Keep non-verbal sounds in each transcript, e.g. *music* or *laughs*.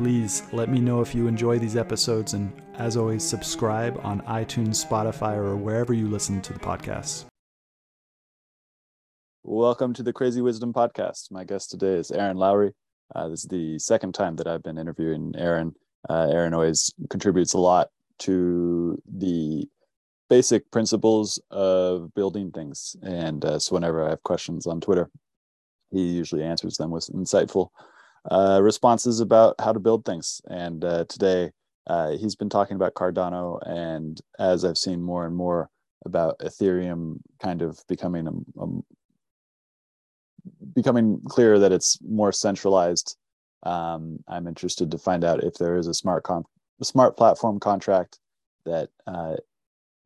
Please let me know if you enjoy these episodes, and as always, subscribe on iTunes, Spotify, or wherever you listen to the podcast. Welcome to the Crazy Wisdom Podcast. My guest today is Aaron Lowry. Uh, this is the second time that I've been interviewing Aaron. Uh, Aaron always contributes a lot to the basic principles of building things. And uh, so whenever I have questions on Twitter, he usually answers them with insightful uh, responses about how to build things. And uh, today, uh, he's been talking about Cardano, and as I've seen more and more about Ethereum, kind of becoming a, a becoming clear that it's more centralized. Um, I'm interested to find out if there is a smart con- a smart platform contract that uh,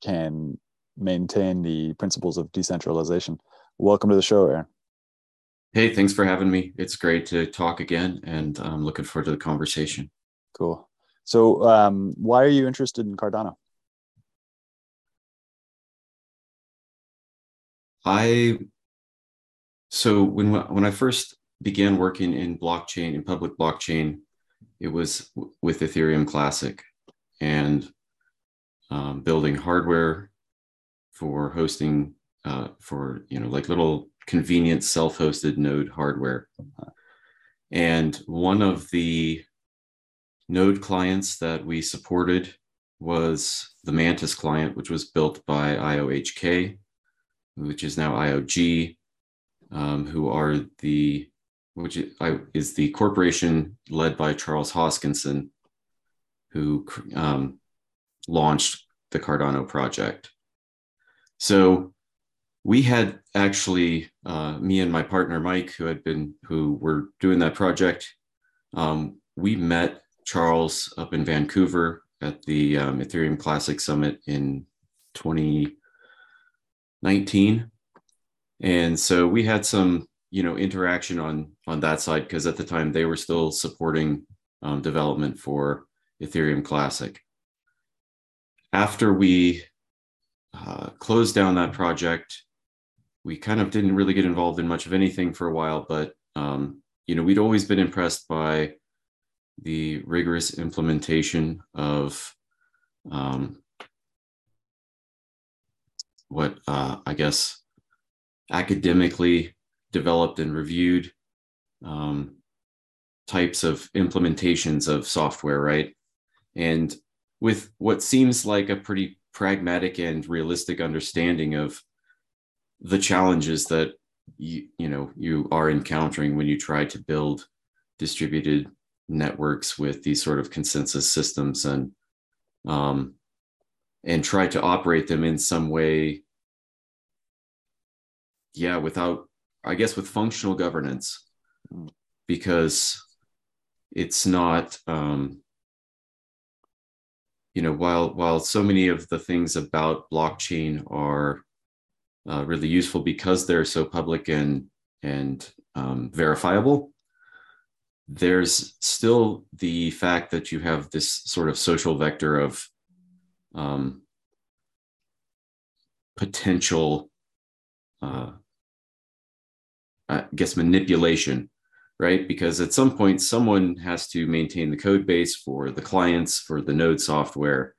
can maintain the principles of decentralization. Welcome to the show, Aaron. Hey, thanks for having me. It's great to talk again, and I'm looking forward to the conversation. Cool. So, um, why are you interested in Cardano? I so when when I first began working in blockchain in public blockchain, it was with Ethereum Classic and um, building hardware for hosting uh, for you know like little convenient self-hosted node hardware. And one of the node clients that we supported was the Mantis client, which was built by IOHK, which is now IOG, um, who are the which is the corporation led by Charles Hoskinson, who um, launched the Cardano project. So we had actually uh, me and my partner Mike, who had been who were doing that project. Um, we met Charles up in Vancouver at the um, Ethereum Classic Summit in 2019, and so we had some you know interaction on on that side because at the time they were still supporting um, development for Ethereum Classic. After we uh, closed down that project we kind of didn't really get involved in much of anything for a while, but um, you know, we'd always been impressed by the rigorous implementation of um, what uh, I guess academically developed and reviewed um, types of implementations of software, right? And with what seems like a pretty pragmatic and realistic understanding of the challenges that you you know you are encountering when you try to build distributed networks with these sort of consensus systems and um, and try to operate them in some way yeah without i guess with functional governance. Because it's not um, you know while while so many of the things about blockchain are uh, really useful because they're so public and and um, verifiable. There's still the fact that you have this sort of social vector of um, potential, uh, I guess, manipulation, right? Because at some point, someone has to maintain the code base for the clients, for the node software,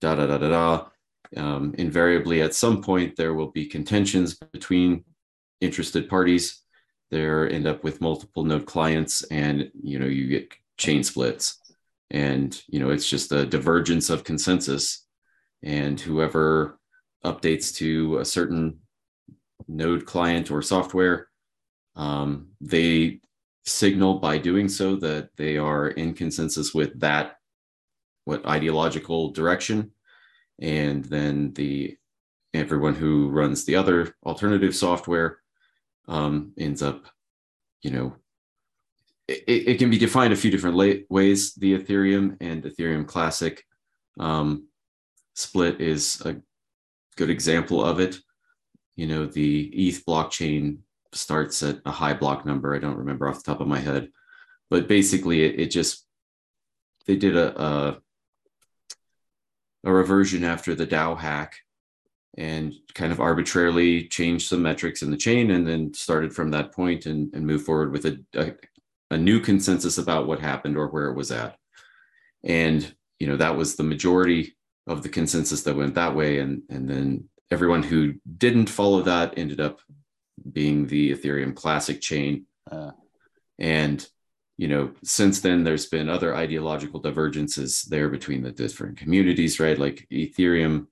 da da da da da um, invariably at some point there will be contentions between interested parties. There end up with multiple node clients and you know you get chain splits. And you know it's just a divergence of consensus. And whoever updates to a certain node client or software um, they signal by doing so that they are in consensus with that what ideological direction and then the everyone who runs the other alternative software um, ends up, you know, it, it, can be defined a few different ways. The Ethereum and Ethereum Classic um, split is a good example of it. You know, the ETH blockchain starts at a high block number. I don't remember off the top of my head, but basically, it, it just they did a, a a reversion after the DAO hack and kind of arbitrarily changed some metrics in the chain and then started from that point and, and move forward with a, a, a new consensus about what happened or where it was at. And, you know, that was the majority of the consensus that went that way. And, and then everyone who didn't follow that ended up being the Ethereum classic chain. Uh. And you know, since then there's been other ideological divergences there between the different communities, right? Like Ethereum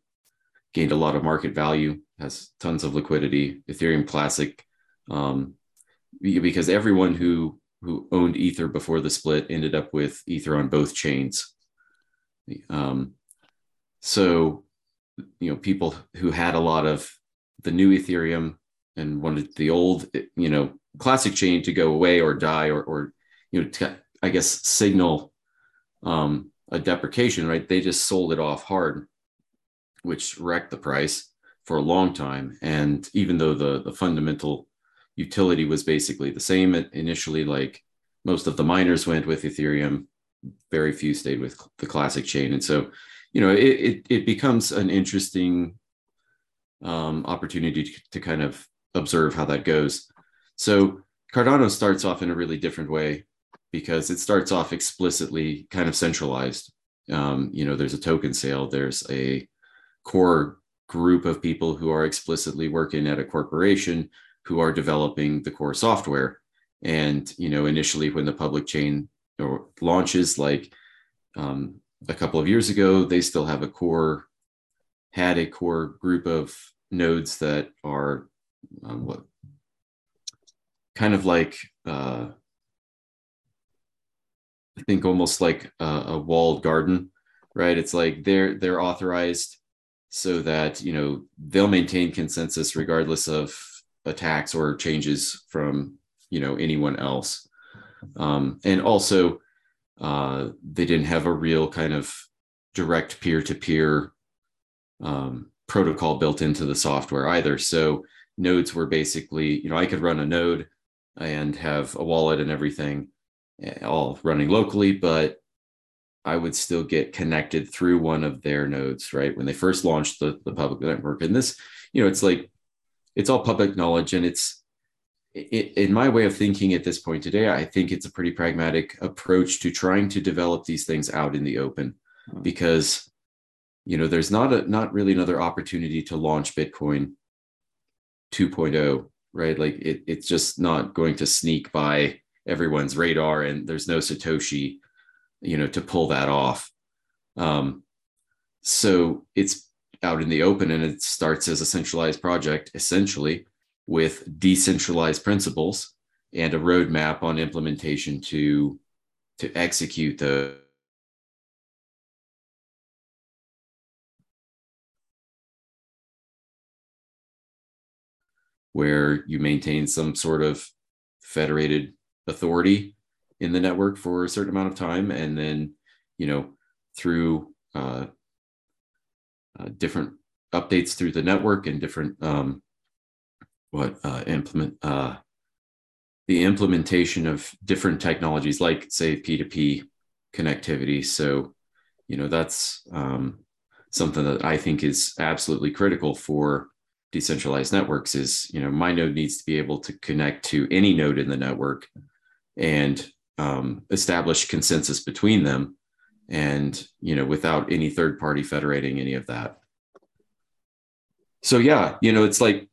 gained a lot of market value, has tons of liquidity. Ethereum Classic, um, because everyone who who owned Ether before the split ended up with Ether on both chains. Um, so, you know, people who had a lot of the new Ethereum and wanted the old, you know, classic chain to go away or die or, or you know, I guess signal um, a deprecation, right? They just sold it off hard, which wrecked the price for a long time. And even though the the fundamental utility was basically the same initially, like most of the miners went with Ethereum, very few stayed with the classic chain, and so you know it it, it becomes an interesting um, opportunity to, to kind of observe how that goes. So Cardano starts off in a really different way because it starts off explicitly kind of centralized. Um, you know, there's a token sale, there's a core group of people who are explicitly working at a corporation who are developing the core software. And, you know, initially when the public chain or launches, like um, a couple of years ago, they still have a core, had a core group of nodes that are um, what kind of like uh, I think almost like a, a walled garden, right? It's like they're they're authorized so that you know they'll maintain consensus regardless of attacks or changes from you know anyone else um, and also uh, they didn't have a real kind of direct peer-to-peer um, protocol built into the software either so nodes were basically you know i could run a node and have a wallet and everything all running locally, but I would still get connected through one of their nodes, right? When they first launched the, the public network. And this, you know, it's like, it's all public knowledge. And it's, it, in my way of thinking at this point today, I think it's a pretty pragmatic approach to trying to develop these things out in the open mm-hmm. because, you know, there's not a, not really another opportunity to launch Bitcoin 2.0, right? Like it, it's just not going to sneak by everyone's radar and there's no satoshi you know to pull that off. Um, so it's out in the open and it starts as a centralized project essentially with decentralized principles and a roadmap on implementation to to execute the where you maintain some sort of federated authority in the network for a certain amount of time and then you know through uh, uh, different updates through the network and different um, what uh, implement uh, the implementation of different technologies like say p2p connectivity. So you know that's um, something that i think is absolutely critical for decentralized networks is you know my node needs to be able to connect to any node in the network and um, establish consensus between them and you know without any third party federating any of that. So yeah you know it's like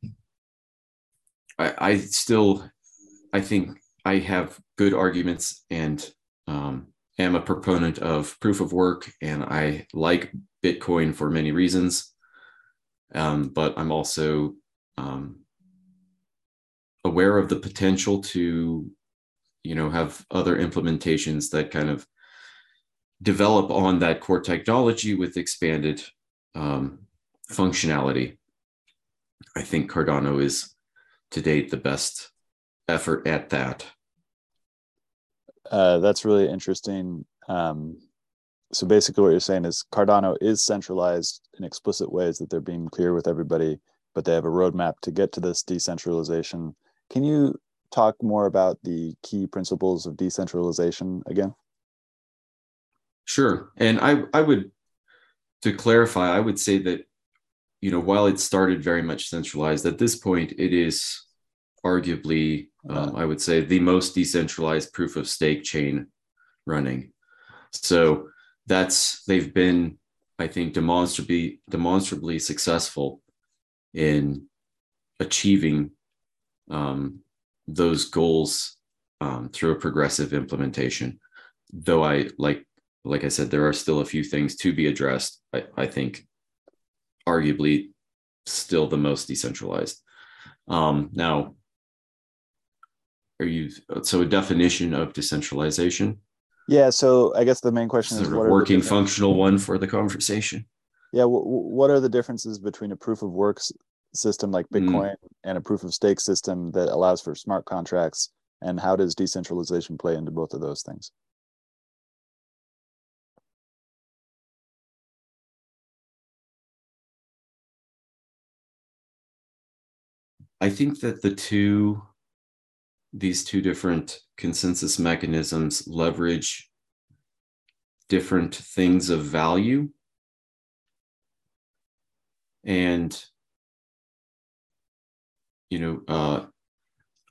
i, I still i think i have good arguments and um, am a proponent of proof of work and i like bitcoin for many reasons. Um, but i'm also um, aware of the potential to you know have other implementations that kind of develop on that core technology with expanded um, functionality. I think cardano is to date the best effort at that. Uh, that's really interesting. Um, so basically what you're saying is Cardano is centralized in explicit ways that they're being clear with everybody, but they have a roadmap to get to this decentralization. Can you talk more about the key principles of decentralization again? Sure. And I, I would, to clarify, I would say that, you know, while it started very much centralized, at this point, it is arguably, um, I would say, the most decentralized proof of stake chain running. So that's, they've been, I think, demonstrably, demonstrably successful in achieving um, those goals um, through a progressive implementation. Though I like like I said, there are still a few things to be addressed. I, I think arguably still the most decentralized. Um, now, are you so a definition of decentralization? Yeah. So I guess the main question is, is what a working functional one for the conversation. Yeah. W- what are the differences between a proof of works system like mm. Bitcoin mm. and a proof of stake system that allows for smart contracts? And how does decentralization play into both of those things? I think that the two, these two different consensus mechanisms leverage different things of value. And, you know, uh,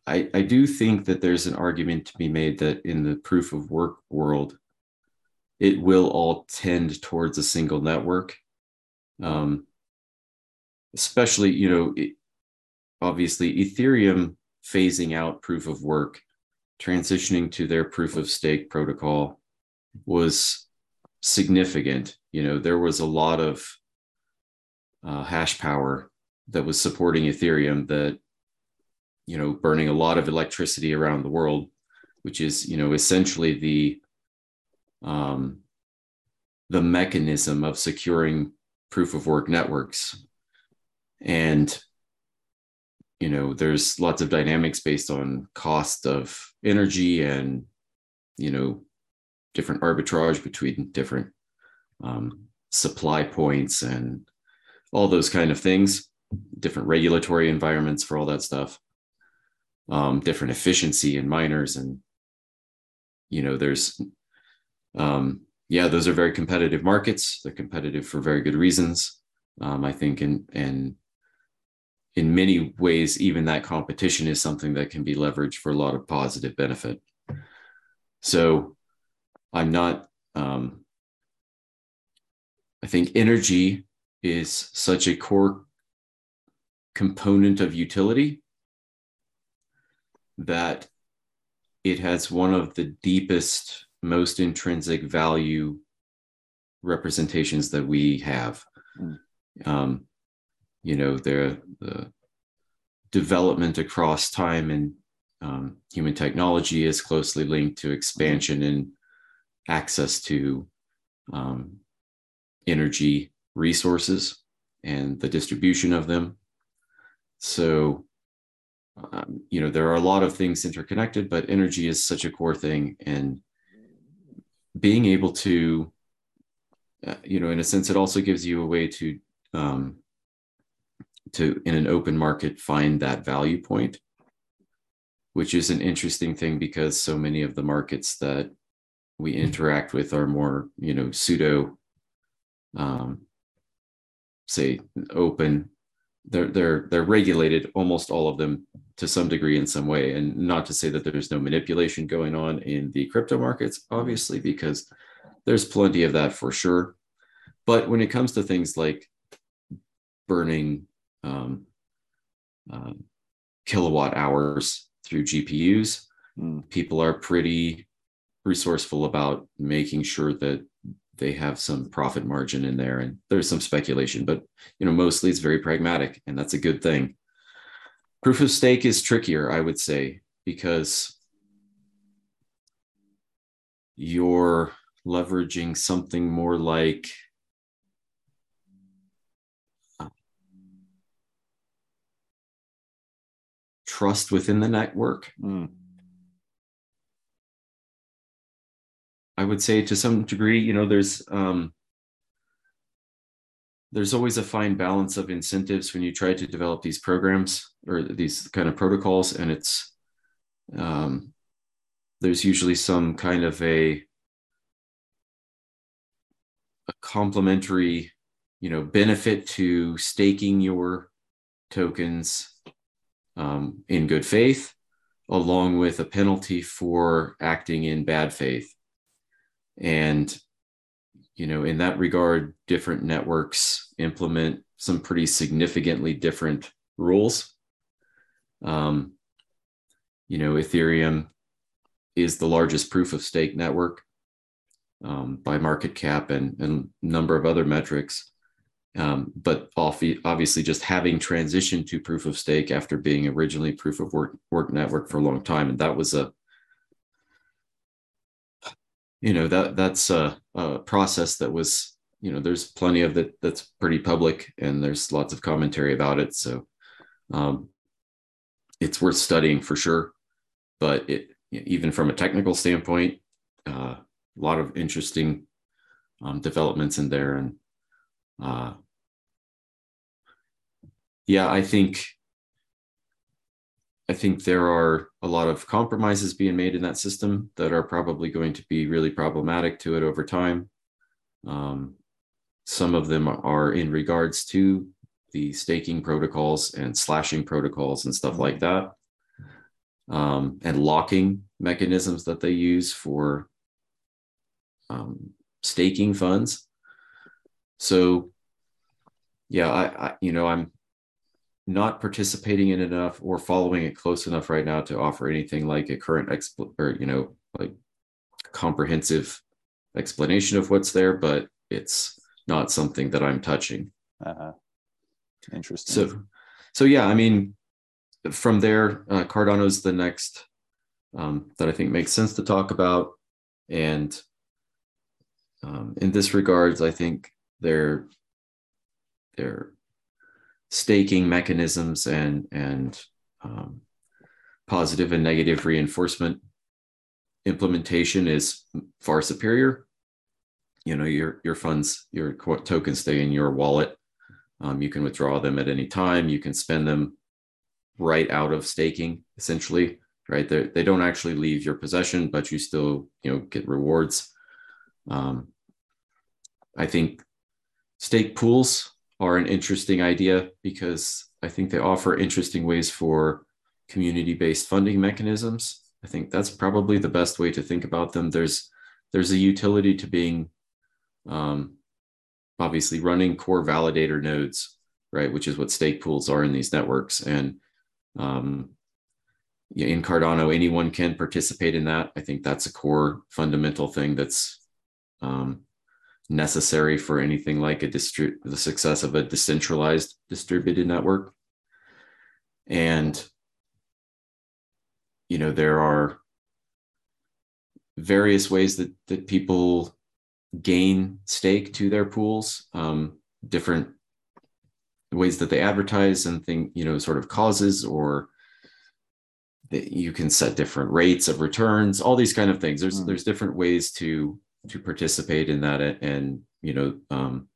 I, I do think that there's an argument to be made that in the proof of work world, it will all tend towards a single network. Um, especially, you know, it, obviously Ethereum phasing out proof of work, transitioning to their proof of stake protocol was significant. You know, there was a lot of uh, hash power that was supporting Ethereum that, you know, burning a lot of electricity around the world, which is, you know, essentially the um, the mechanism of securing proof of work networks. And you know there's lots of dynamics based on cost of energy and you know different arbitrage between different um, supply points and all those kind of things different regulatory environments for all that stuff um, different efficiency in miners and you know there's um, yeah those are very competitive markets. They're competitive for very good reasons. Um, i think and and in many ways, even that competition is something that can be leveraged for a lot of positive benefit. So I'm not, um, I think energy is such a core component of utility that it has one of the deepest, most intrinsic value representations that we have. Mm. Um, you know the the development across time and um, human technology is closely linked to expansion and access to um, energy resources and the distribution of them. So, um, you know, there are a lot of things interconnected, but energy is such a core thing. And being able to, uh, you know, in a sense, it also gives you a way to um, to in an open market find that value point which is an interesting thing because so many of the markets that we interact with are more you know pseudo um, say open they're they're they're regulated almost all of them to some degree in some way and not to say that there's no manipulation going on in the crypto markets obviously because there's plenty of that for sure but when it comes to things like burning um, uh, kilowatt hours through GPUs. Mm. People are pretty resourceful about making sure that they have some profit margin in there and there's some speculation but you know mostly it's very pragmatic and that's a good thing proof of stake is trickier i would say because you're leveraging something more like trust within the network. Mm. I would say to some degree, you know, there's um, there's always a fine balance of incentives when you try to develop these programs or these kind of protocols, and it's um, there's usually some kind of a a complementary, you know, benefit to staking your tokens um, in good faith, along with a penalty for acting in bad faith. And, you know, in that regard, different networks implement some pretty significantly different rules. Um, you know, Ethereum is the largest proof of stake network um, by market cap and, and number of other metrics. Um, but obviously, just having transitioned to proof of stake after being originally proof of work, work network for a long time, and that was a, you know, that that's a, a process that was, you know, there's plenty of that that's pretty public, and there's lots of commentary about it. So, um, it's worth studying for sure. But it, even from a technical standpoint, uh, a lot of interesting um, developments in there, and uh, yeah, I think I think there are a lot of compromises being made in that system that are probably going to be really problematic to it over time. Um, some of them are in regards to the staking protocols and slashing protocols and stuff like that, um, and locking mechanisms that they use for um, staking funds. So, yeah, I, I you know I'm not participating in enough or following it close enough right now to offer anything like a current expl- or you know like comprehensive explanation of what's there but it's not something that i'm touching. Uh-huh. interesting. So so yeah i mean from there uh, cardano's the next um, that i think makes sense to talk about. And um, in this regards i think they're they're staking mechanisms and and um, positive and negative reinforcement implementation is far superior. You know, your your funds, your tokens stay in your wallet. Um, you can withdraw them at any time. You can spend them right out of staking, essentially. Right, they they don't actually leave your possession, but you still you know get rewards. Um, I think stake pools are an interesting idea because I think they offer interesting ways for community based funding mechanisms. I think that's probably the best way to think about them. There's there's a utility to being um, obviously running core validator nodes, right? Which is what stake pools are in these networks. And um, in Cardano, anyone can participate in that. I think that's a core fundamental thing that's um, necessary for anything like a distri- the success of a decentralized distributed network. And you know there are various ways that that people gain stake to their pools, um, different ways that they advertise and think you know sort of causes or that you can set different rates of returns all these kind of things there's mm. there's different ways to to participate in that and you know um,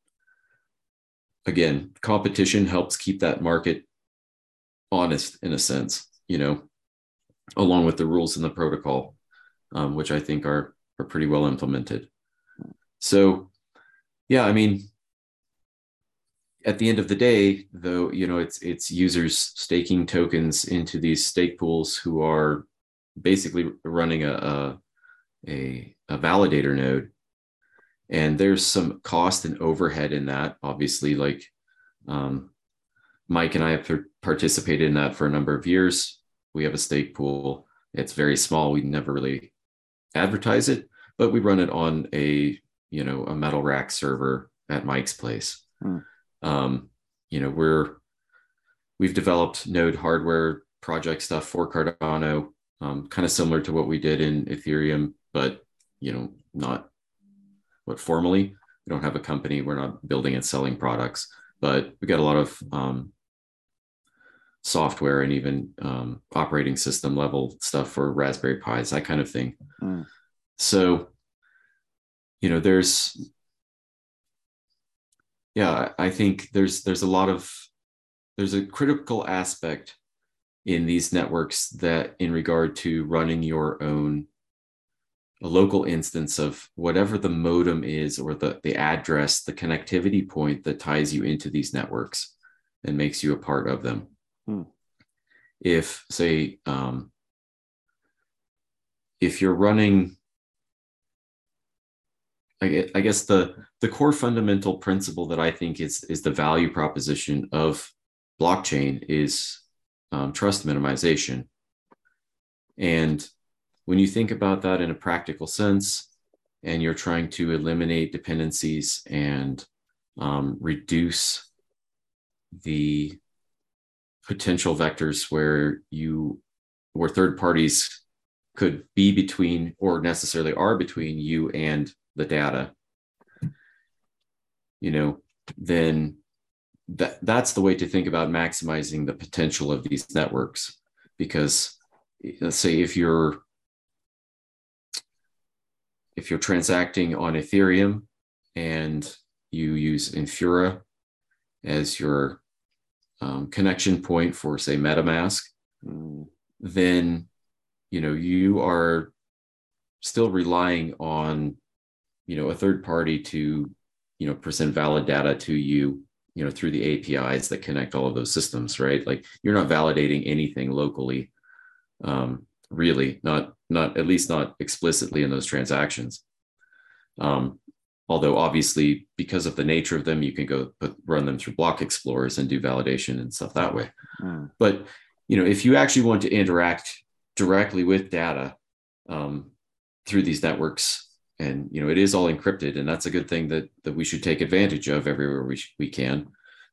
again competition helps keep that market honest in a sense you know along with the rules and the protocol um, which i think are are pretty well implemented. So yeah i mean at the end of the day though you know it's it's users staking tokens into these stake pools who are basically running a, a a, a validator node. And there's some cost and overhead in that obviously like um, mike and i have participated in that for a number of years. We have a stake pool. It's very small. We never really advertise it but we run it on a you know a metal rack server at mike's place. Hmm. um, you know we're we've developed node hardware project stuff for cardano um, kind of similar to what we did in ethereum but you know, not what formally. We don't have a company. We're not building and selling products, but we got a lot of um, software and even um, operating system level stuff for Raspberry Pis, that kind of thing. Mm. So, you know there's yeah i think there's there's a lot of there's a critical aspect in these networks that in regard to running your own a local instance of whatever the modem is or the, the address the connectivity point that ties you into these networks and makes you a part of them hmm. if say um, if you're running I guess the the core fundamental principle that I think is is the value proposition of blockchain is um, trust minimization. And when you think about that in a practical sense, and you're trying to eliminate dependencies and um, reduce the potential vectors where you where third parties could be between or necessarily are between you and the data you know then that that's the way to think about maximizing the potential of these networks. Because let's say if you're if you're transacting on ethereum and you use infura as your um, connection point for say metamask mm. then you know you are still relying on you know a third party to you know present valid data to you you know through the apis that connect all of those systems right like you're not validating anything locally um, really not not at least not explicitly in those transactions. Um, although obviously because of the nature of them you can go put, run them through block explorers and do validation and stuff that way. Mm. but you know if you actually want to interact directly with data um, through these networks and you know it is all encrypted and that's a good thing that that we should take advantage of everywhere we, sh- we can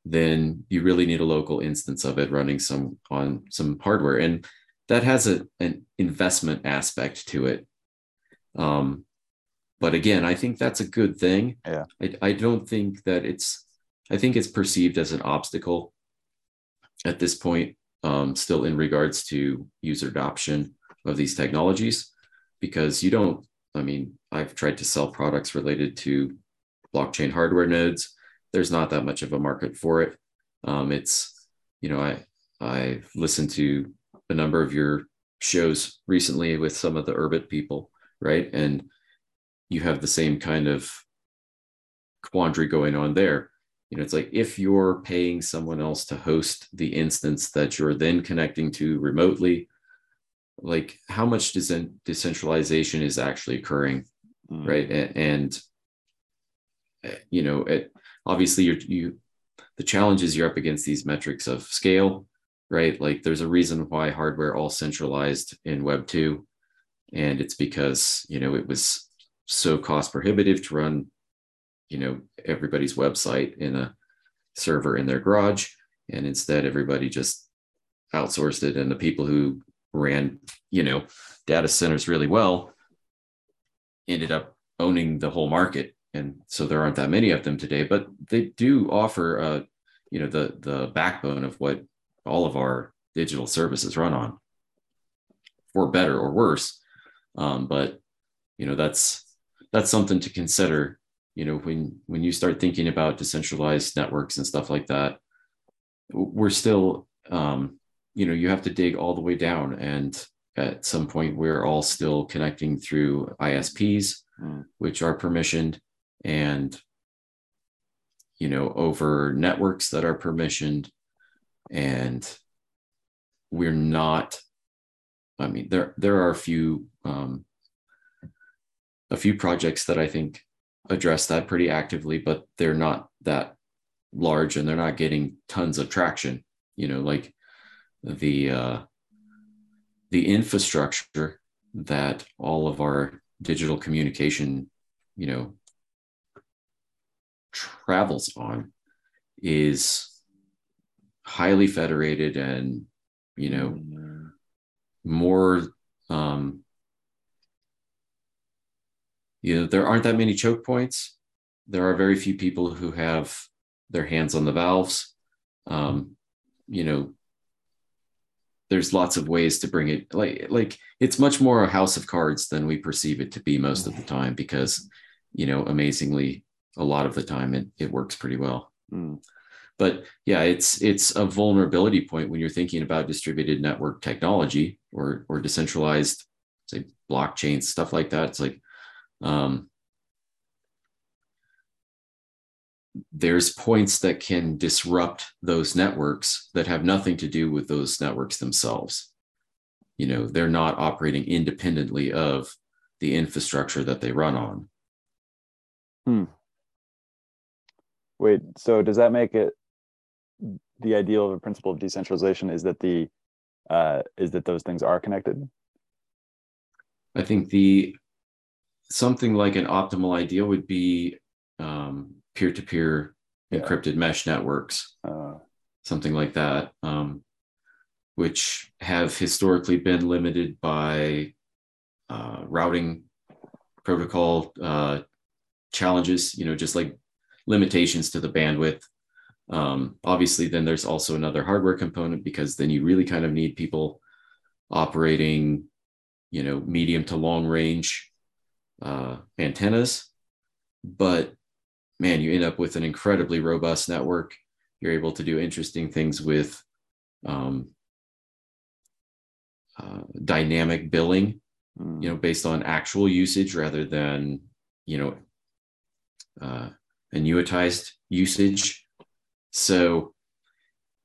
then you really need a local instance of it running some on some hardware. And that has a, an investment aspect to it um, but again i think that's a good thing yeah I, I don't think that it's i think it's perceived as an obstacle at this point um, still in regards to user adoption of these technologies because you don't I mean, I've tried to sell products related to blockchain hardware nodes. There's not that much of a market for it. Um, it's, you know, I I've listened to a number of your shows recently with some of the Urbit people, right? And you have the same kind of quandary going on there. You know, it's like if you're paying someone else to host the instance that you're then connecting to remotely, like how much decentralization is actually occurring mm. right and, and, eh, you know it obviously you're you the challenge is you're up against these metrics of scale right? Like there's a reason why hardware all centralized in web 2 and it's because you know it was so cost prohibitive to run you know everybody's website in a server in their garage. And instead everybody just outsourced it. And the people who ran, you know, data centers really well, ended up owning the whole market. And so there aren't that many of them today, but they do offer, uh, you know, the the backbone of what all of our digital services run on, for better or worse. Um, but you know, that's that's something to consider. You know, when when you start thinking about decentralized networks and stuff like that, we're still um, you know you have to dig all the way down and at some point we're all still connecting through isps mm. which are permissioned and you know over networks that are permissioned and we're not i mean there there are a few um, a few projects that i think address that pretty actively but they're not that large and they're not getting tons of traction. You know like the uh, the infrastructure that all of our digital communication, you know, travels on is highly federated and you know more um you know there aren't that many choke points there are very few people who have their hands on the valves um you know there's lots of ways to bring it like like it's much more a house of cards than we perceive it to be most of the time because you know, amazingly, a lot of the time it, it works pretty well. Mm. But yeah, it's it's a vulnerability point when you're thinking about distributed network technology or or decentralized, say blockchain stuff like that. It's like um, there's points that can disrupt those networks that have nothing to do with those networks themselves. You know, they're not operating independently of the infrastructure that they run on. Hmm. Wait, so does that make it the ideal of a principle of decentralization is that the uh, is that those things are connected? I think the something like an optimal idea would be um, peer-to-peer yeah. encrypted mesh networks, uh, something like that, um, which have historically been limited by uh, routing protocol uh, challenges. You know, just like limitations to the bandwidth. Um, obviously, then there's also another hardware component because then you really kind of need people operating, you know, medium to long range uh, antennas. But man, you end up with an incredibly robust network. You're able to do interesting things with um, uh, dynamic billing, mm. you know, based on actual usage rather than, you know, uh, annuitized usage. So,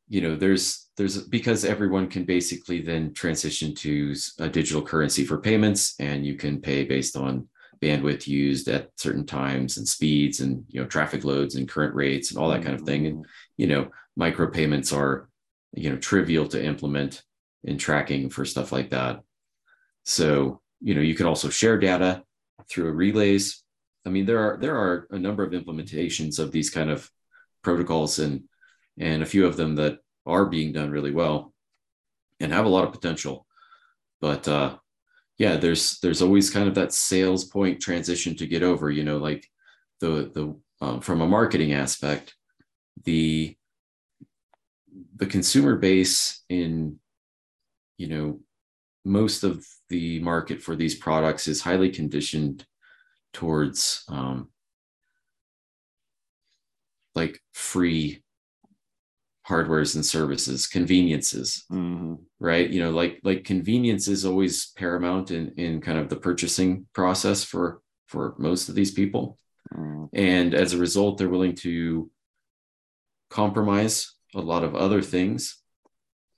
you know, there's there's because everyone can basically then transition to a digital currency for payments, and you can pay based on bandwidth used at certain times and speeds and you know traffic loads and current rates and all that kind of thing. And mm-hmm. you know micropayments are you know trivial to implement in tracking for stuff like that. So you know you can also share data through relays. I mean there are there are a number of implementations of these kind of protocols and and a few of them that are being done really well and have a lot of potential. But uh yeah there's there's always kind of that sales point transition to get over you know like the the um, from a marketing aspect the the consumer base in you know most of the market for these products is highly conditioned towards um, like free hardwares and services conveniences mm-hmm. right you know like like convenience is always paramount in in kind of the purchasing process for for most of these people mm-hmm. and as a result they're willing to compromise a lot of other things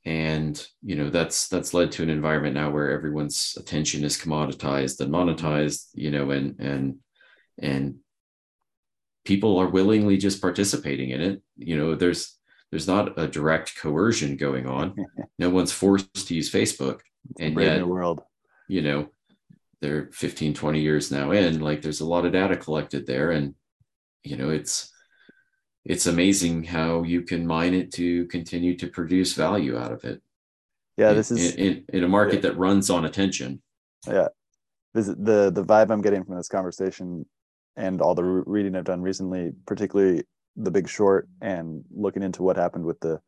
and you know that's that's led to an environment now where everyone's attention is commoditized and monetized you know and and and people are willingly just participating in it you know there's there's not a direct coercion going on. *laughs* no one's forced to use Facebook. and yet, world. you know, they're 15, 20 years now in, like there's a lot of data collected there. And, you know, it's, it's amazing how you can mine it to continue to produce value out of it. Yeah, this is in, in, in a market yeah. that runs on attention. Yeah, this the the vibe I'm getting from this conversation and all the reading I've done recently, particularly the Big Short and looking into what happened with the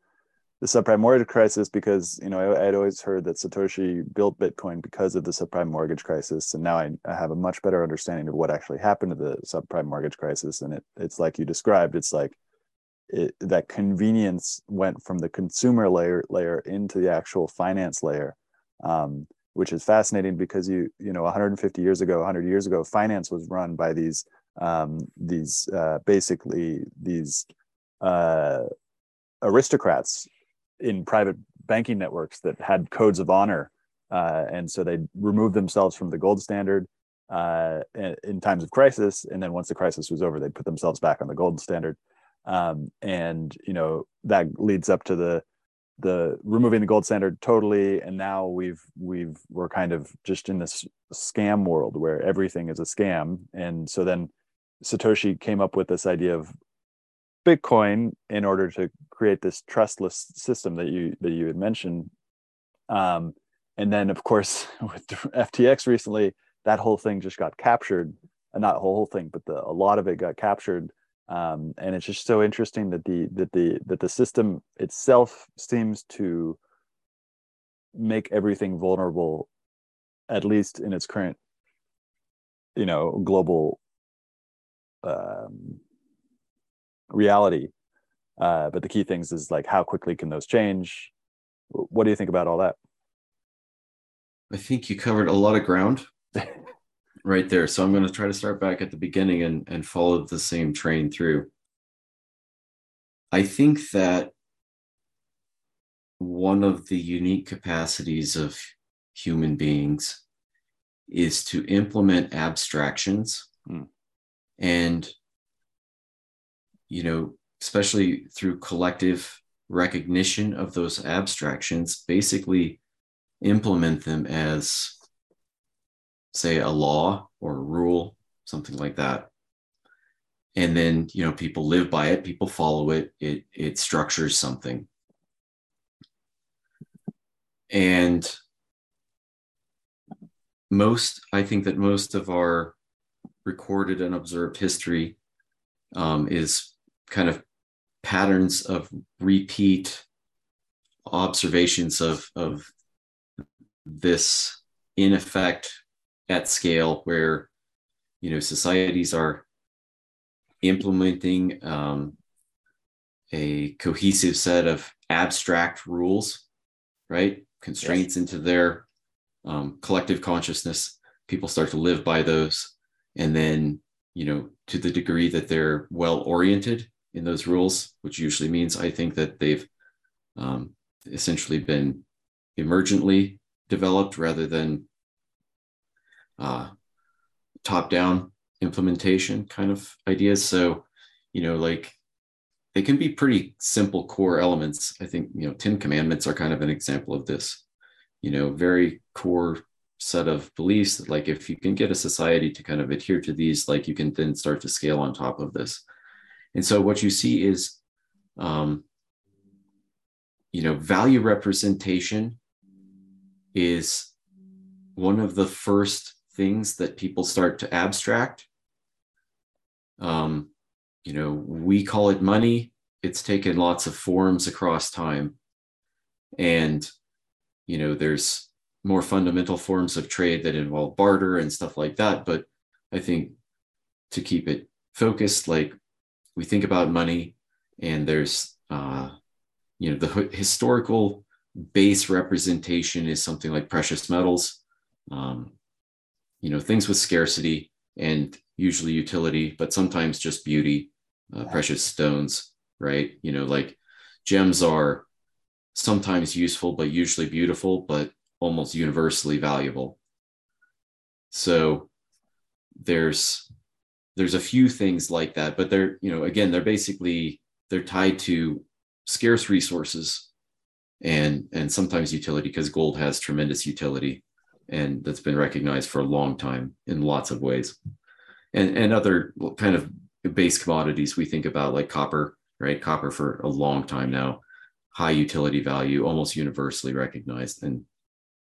the subprime mortgage crisis because you know I, would always heard that Satoshi built Bitcoin because of the subprime mortgage crisis, and now I, I, have a much better understanding of what actually happened to the subprime mortgage crisis. And it it's like you described, it's like it, that convenience went from the consumer layer layer into the actual finance layer, um, which is fascinating because you you know 150 years ago, 100 years ago, finance was run by these um, these uh, basically these uh, aristocrats in private banking networks that had codes of honor, uh, and so they removed themselves from the gold standard uh, in times of crisis, and then once the crisis was over, they put themselves back on the gold standard, um, and you know that leads up to the the removing the gold standard totally and now we've we've we're kind of just in this scam world where everything is a scam. And so then Satoshi came up with this idea of Bitcoin in order to create this trustless system that you that you had mentioned. Um, and then, of course, *laughs* with FTX recently, that whole thing just got captured. Uh, not whole thing, but the, a lot of it got captured. Um, and it's just so interesting that the that the that the system itself seems to make everything vulnerable, at least in its current, you know, global um, reality. Uh, but the key things is like how quickly can those change? What do you think about all that? I think you covered a lot of ground *laughs* right there. So I'm going to try to start back at the beginning and, and follow the same train through. I think that one of the unique capacities of human beings is to implement abstractions mm. And you know especially through collective recognition of those abstractions basically implement them as say a law or a rule something like that. And then you know people live by it people follow it it it structures something. And most i think that most of our recorded and observed history um, is kind of patterns of repeat observations of of this in effect at scale where you know societies are implementing um, a cohesive set of abstract rules right? Constraints yes. into their um, collective consciousness. People start to live by those and then you know to the degree that they're well oriented in those rules which usually means i think that they've um, essentially been emergently developed rather than uh, top down implementation kind of ideas. So you know like they can be pretty simple core elements. I think you know 10 commandments are kind of an example of this. You know very core set of beliefs that like if you can get a society to kind of adhere to these like you can then start to scale on top of this. And so what you see is um you know value representation is one of the first things that people start to abstract. Um you know we call it money. It's taken lots of forms across time. And you know there's more fundamental forms of trade that involve barter and stuff like that. But i think to keep it focused like we think about money and there's uh you know the historical base representation is something like precious metals. Um you know things with scarcity and usually utility but sometimes just beauty uh, precious stones right? You know like gems are sometimes useful but usually beautiful but almost universally valuable. So there's there's a few things like that but they're you know again they're basically they're tied to scarce resources and and sometimes utility because gold has tremendous utility and that's been recognized for a long time in lots of ways. And and other kind of base commodities we think about like copper right? Copper for a long time now high utility value almost universally recognized and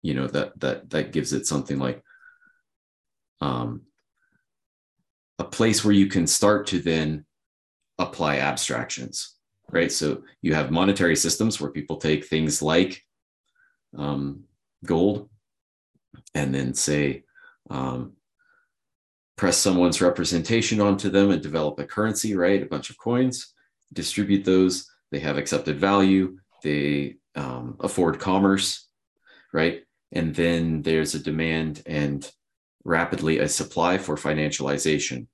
you know that that that gives it something like um a place where you can start to then apply abstractions right so you have monetary systems where people take things like um, gold and then say um, press someone's representation onto them and develop a currency, right? A bunch of coins, distribute those. They have accepted value. They um, afford commerce, right? And then there's a demand and rapidly a supply for financialization.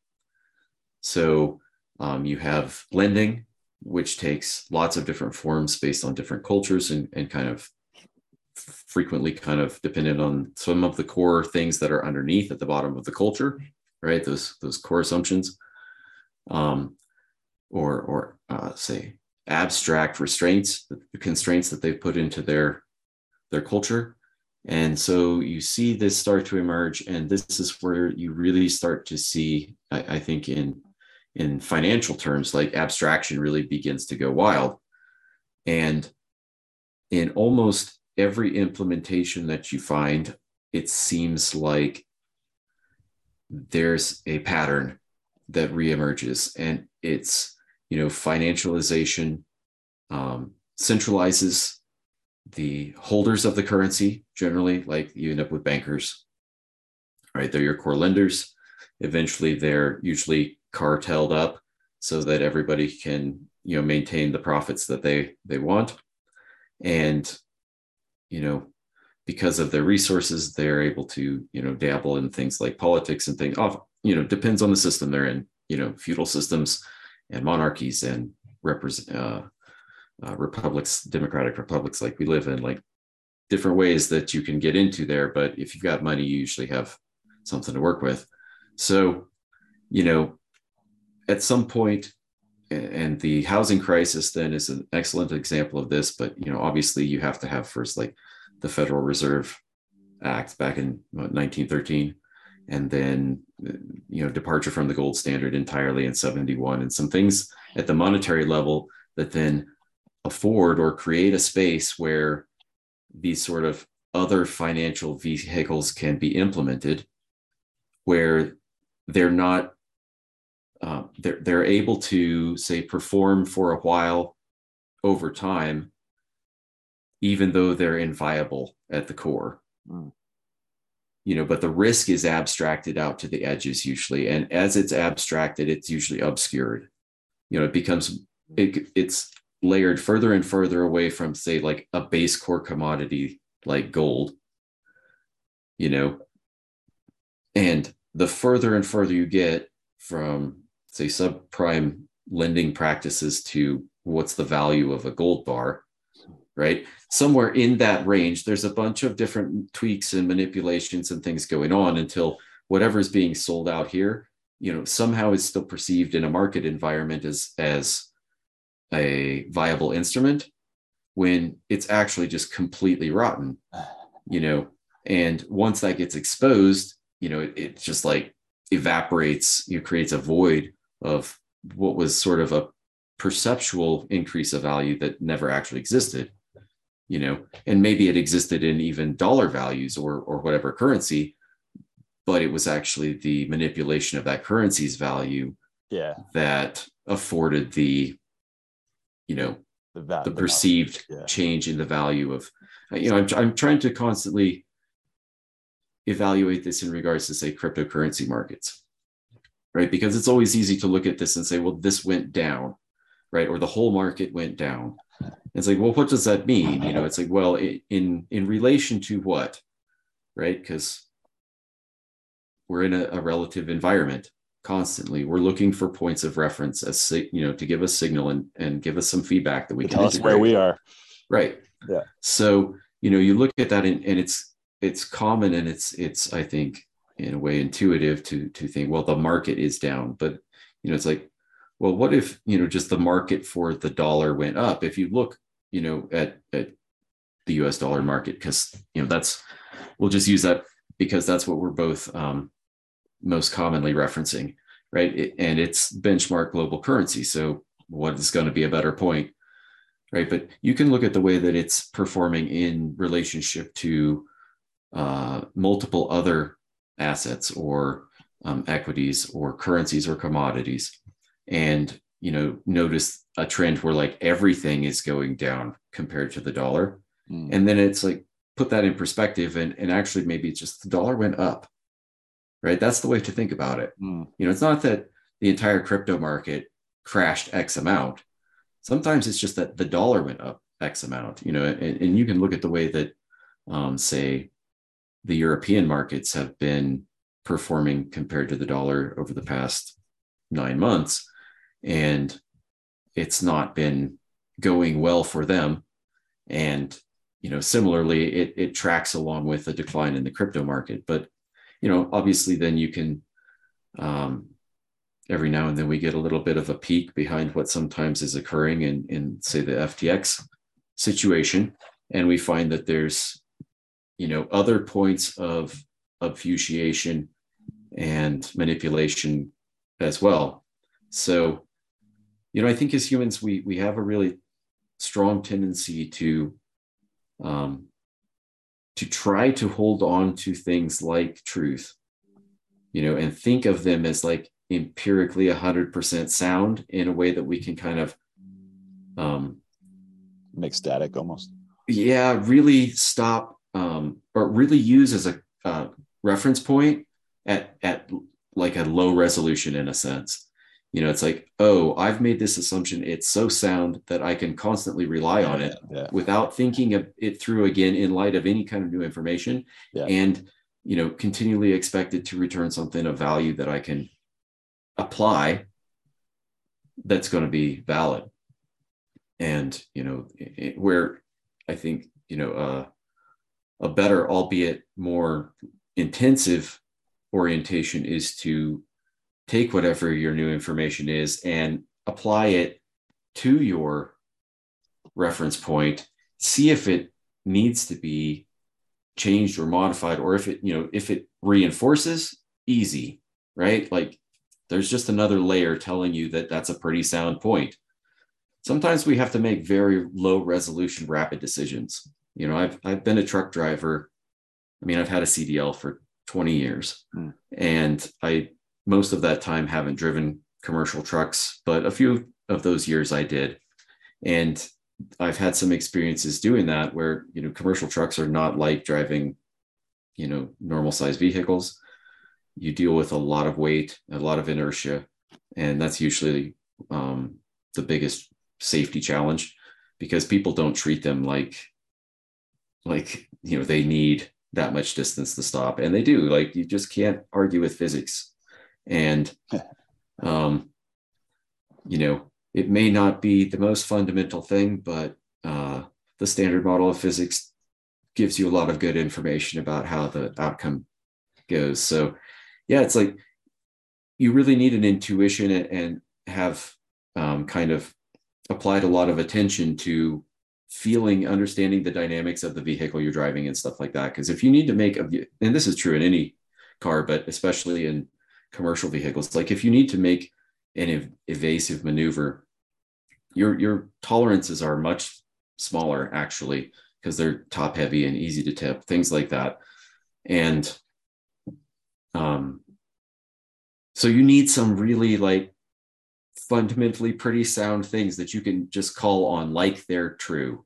So um, you have lending, which takes lots of different forms based on different cultures and, and kind of frequently kind of dependent on some of the core things that are underneath at the bottom of the culture right? Those those core assumptions, um, or or uh, say abstract restraints, the constraints that they've put into their their culture. And so you see this start to emerge, and this is where you really start to see, I, I think, in in financial terms, like abstraction really begins to go wild. And in almost every implementation that you find, it seems like there's a pattern that reemerges and it's you know financialization um, centralizes the holders of the currency generally like you end up with bankers right? They're your core lenders. Eventually they're usually carteled up so that everybody can you know maintain the profits that they they want. And you know because of their resources they're able to you know dabble in things like politics and things off you know depends on the system they're in you know feudal systems and monarchies and represent uh, uh, republics democratic republics like we live in like different ways that you can get into there but if you've got money you usually have something to work with. So you know at some point and the housing crisis then is an excellent example of this but you know obviously you have to have first like the federal reserve act back in what, 1913 and then you know departure from the gold standard entirely in 71 and some things at the monetary level that then afford or create a space where these sort of other financial vehicles can be implemented where they're not uh, they're, they're able to say perform for a while over time even though they're inviable at the core mm. you know but the risk is abstracted out to the edges usually and as it's abstracted it's usually obscured you know it becomes it, it's layered further and further away from say like a base core commodity like gold you know? And the further and further you get from say subprime lending practices to what's the value of a gold bar right? Somewhere in that range there's a bunch of different tweaks and manipulations and things going on until whatever is being sold out here you know somehow is still perceived in a market environment as as a viable instrument when it's actually just completely rotten you know? And once that gets exposed you know it, it just like evaporates you know, creates a void of what was sort of a perceptual increase of value that never actually existed you know? And maybe it existed in even dollar values or or whatever currency but it was actually the manipulation of that currency's value yeah. that afforded the you know the, va- the perceived yeah. change in the value of uh, you know I'm, I'm trying to constantly evaluate this in regards to say cryptocurrency markets right? Because it's always easy to look at this and say, well, this went down, right? Or the whole market went down. It's like, well, what does that mean? You know, it's like, well, in in relation to what, right? Because we're in a, a, relative environment constantly. We're looking for points of reference as you know to give us signal and and give us some feedback that we to can tell us where we are. Right. Yeah. So you know, you look at that and, and it's it's common and it's it's I think in a way intuitive to to think well the market is down but you know it's like well what if you know just the market for the dollar went up if you look you know at at the us dollar market because you know that's we'll just use that because that's what we're both um, most commonly referencing right? It, and it's benchmark global currency so what is going to be a better point right? But you can look at the way that it's performing in relationship to uh, multiple other assets or um, equities or currencies or commodities. And you know notice a trend where like everything is going down compared to the dollar. Mm. and then it's like put that in perspective and, and actually maybe it's just the dollar went up right that's the way to think about it mm. you know it's not that the entire crypto market crashed x amount sometimes it's just that the dollar went up x amount you know and, and you can look at the way that um, say the European markets have been performing compared to the dollar over the past nine months. And it's not been going well for them. And, you know, similarly, it, it tracks along with a decline in the crypto market. But, you know, obviously, then you can, um, every now and then we get a little bit of a peek behind what sometimes is occurring in, in say, the FTX situation. And we find that there's you know other points of obfuscation and manipulation as well so you know i think as humans we we have a really strong tendency to um to try to hold on to things like truth you know and think of them as like empirically 100% sound in a way that we can kind of um make static almost yeah really stop um, or really use as a uh, reference point at, at like a low resolution in a sense. You know it's like oh i've made this assumption it's so sound that i can constantly rely on it yeah. without thinking of it through again in light of any kind of new information Yeah. and you know continually expect it to return something of value that i can apply that's going to be valid and you know it, where i think you know uh, a better albeit more intensive orientation is to take whatever your new information is and apply it to your reference point see if it needs to be changed or modified or if it you know if it reinforces easy right? Like there's just another layer telling you that that's a pretty sound point. Sometimes we have to make very low resolution rapid decisions. You know i've i've been a truck driver. I mean i've had a cdl for 20 years. Hmm. and i most of that time haven't driven commercial trucks but a few of those years i did. And i've had some experiences doing that where you know commercial trucks are not like driving you know normal size vehicles. You deal with a lot of weight a lot of inertia and that's usually um, the biggest safety challenge because people don't treat them like like you know they need that much distance to stop. And they do like you just can't argue with physics and *laughs* um you know it may not be the most fundamental thing but uh the standard model of physics gives you a lot of good information about how the outcome goes. So yeah it's like you really need an intuition and have um, kind of applied a lot of attention to feeling understanding the dynamics of the vehicle you're driving and stuff like that. Because if you need to make a and this is true in any car but especially in commercial vehicles. Like if you need to make an ev- evasive maneuver your your tolerances are much smaller actually because they're top heavy and easy to tip things like that. And um so you need some really like fundamentally pretty sound things that you can just call on like they're true.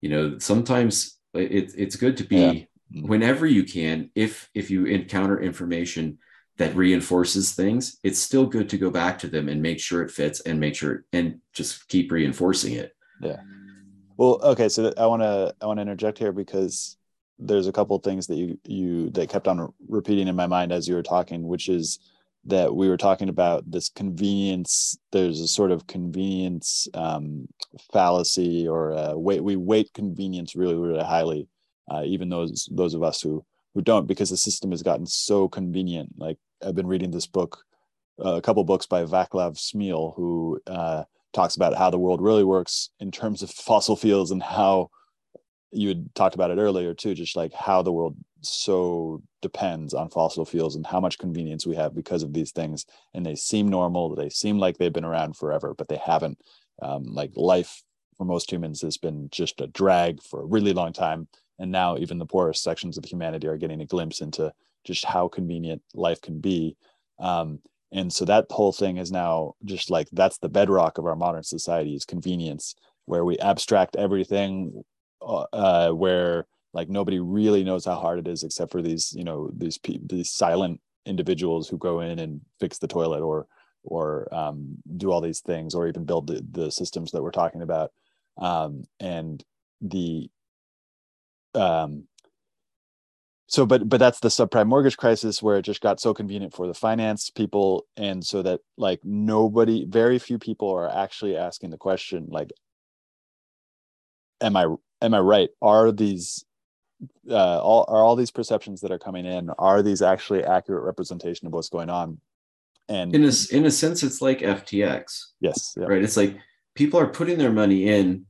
You know sometimes it, it's good to be Yeah. whenever you can if if you encounter information that reinforces things it's still good to go back to them and make sure it fits and make sure and just keep reinforcing it Yeah. Well, okay, so I want to I want to interject here because there's a couple things that you you that kept on repeating in my mind as you were talking, which is that we were talking about this convenience. There's a sort of convenience um, fallacy, or uh, wait, we weight convenience really, really highly, uh, even those those of us who who don't, because the system has gotten so convenient. Like I've been reading this book, uh, a couple books by Vaclav Smil, who uh, talks about how the world really works in terms of *laughs* fossil fuels and how you had talked about it earlier too, just like how the world so depends on fossil fuels and how much convenience we have because of these things. And they seem normal, they seem like they've been around forever, but they haven't. Um, like life for most humans has been just a drag for a really long time. And now even the poorest sections of humanity are getting a glimpse into just how convenient life can be. Um, and so that whole thing is now just like that's the bedrock of our modern society is convenience where we abstract everything uh, uh, where like nobody really knows how hard it is except for these you know these these silent individuals who go in and fix the toilet or or um, do all these things or even build the, the systems that we're talking about um, and the um, so but but that's the subprime mortgage crisis where it just got so convenient for the finance people and so that like nobody very few people are actually asking the question like am i am i right? Are these uh all are all these perceptions that are coming in are these actually accurate representation of what's going on? And in a, in a sense it's like ftx yes yeah, right? It's like people are putting their money in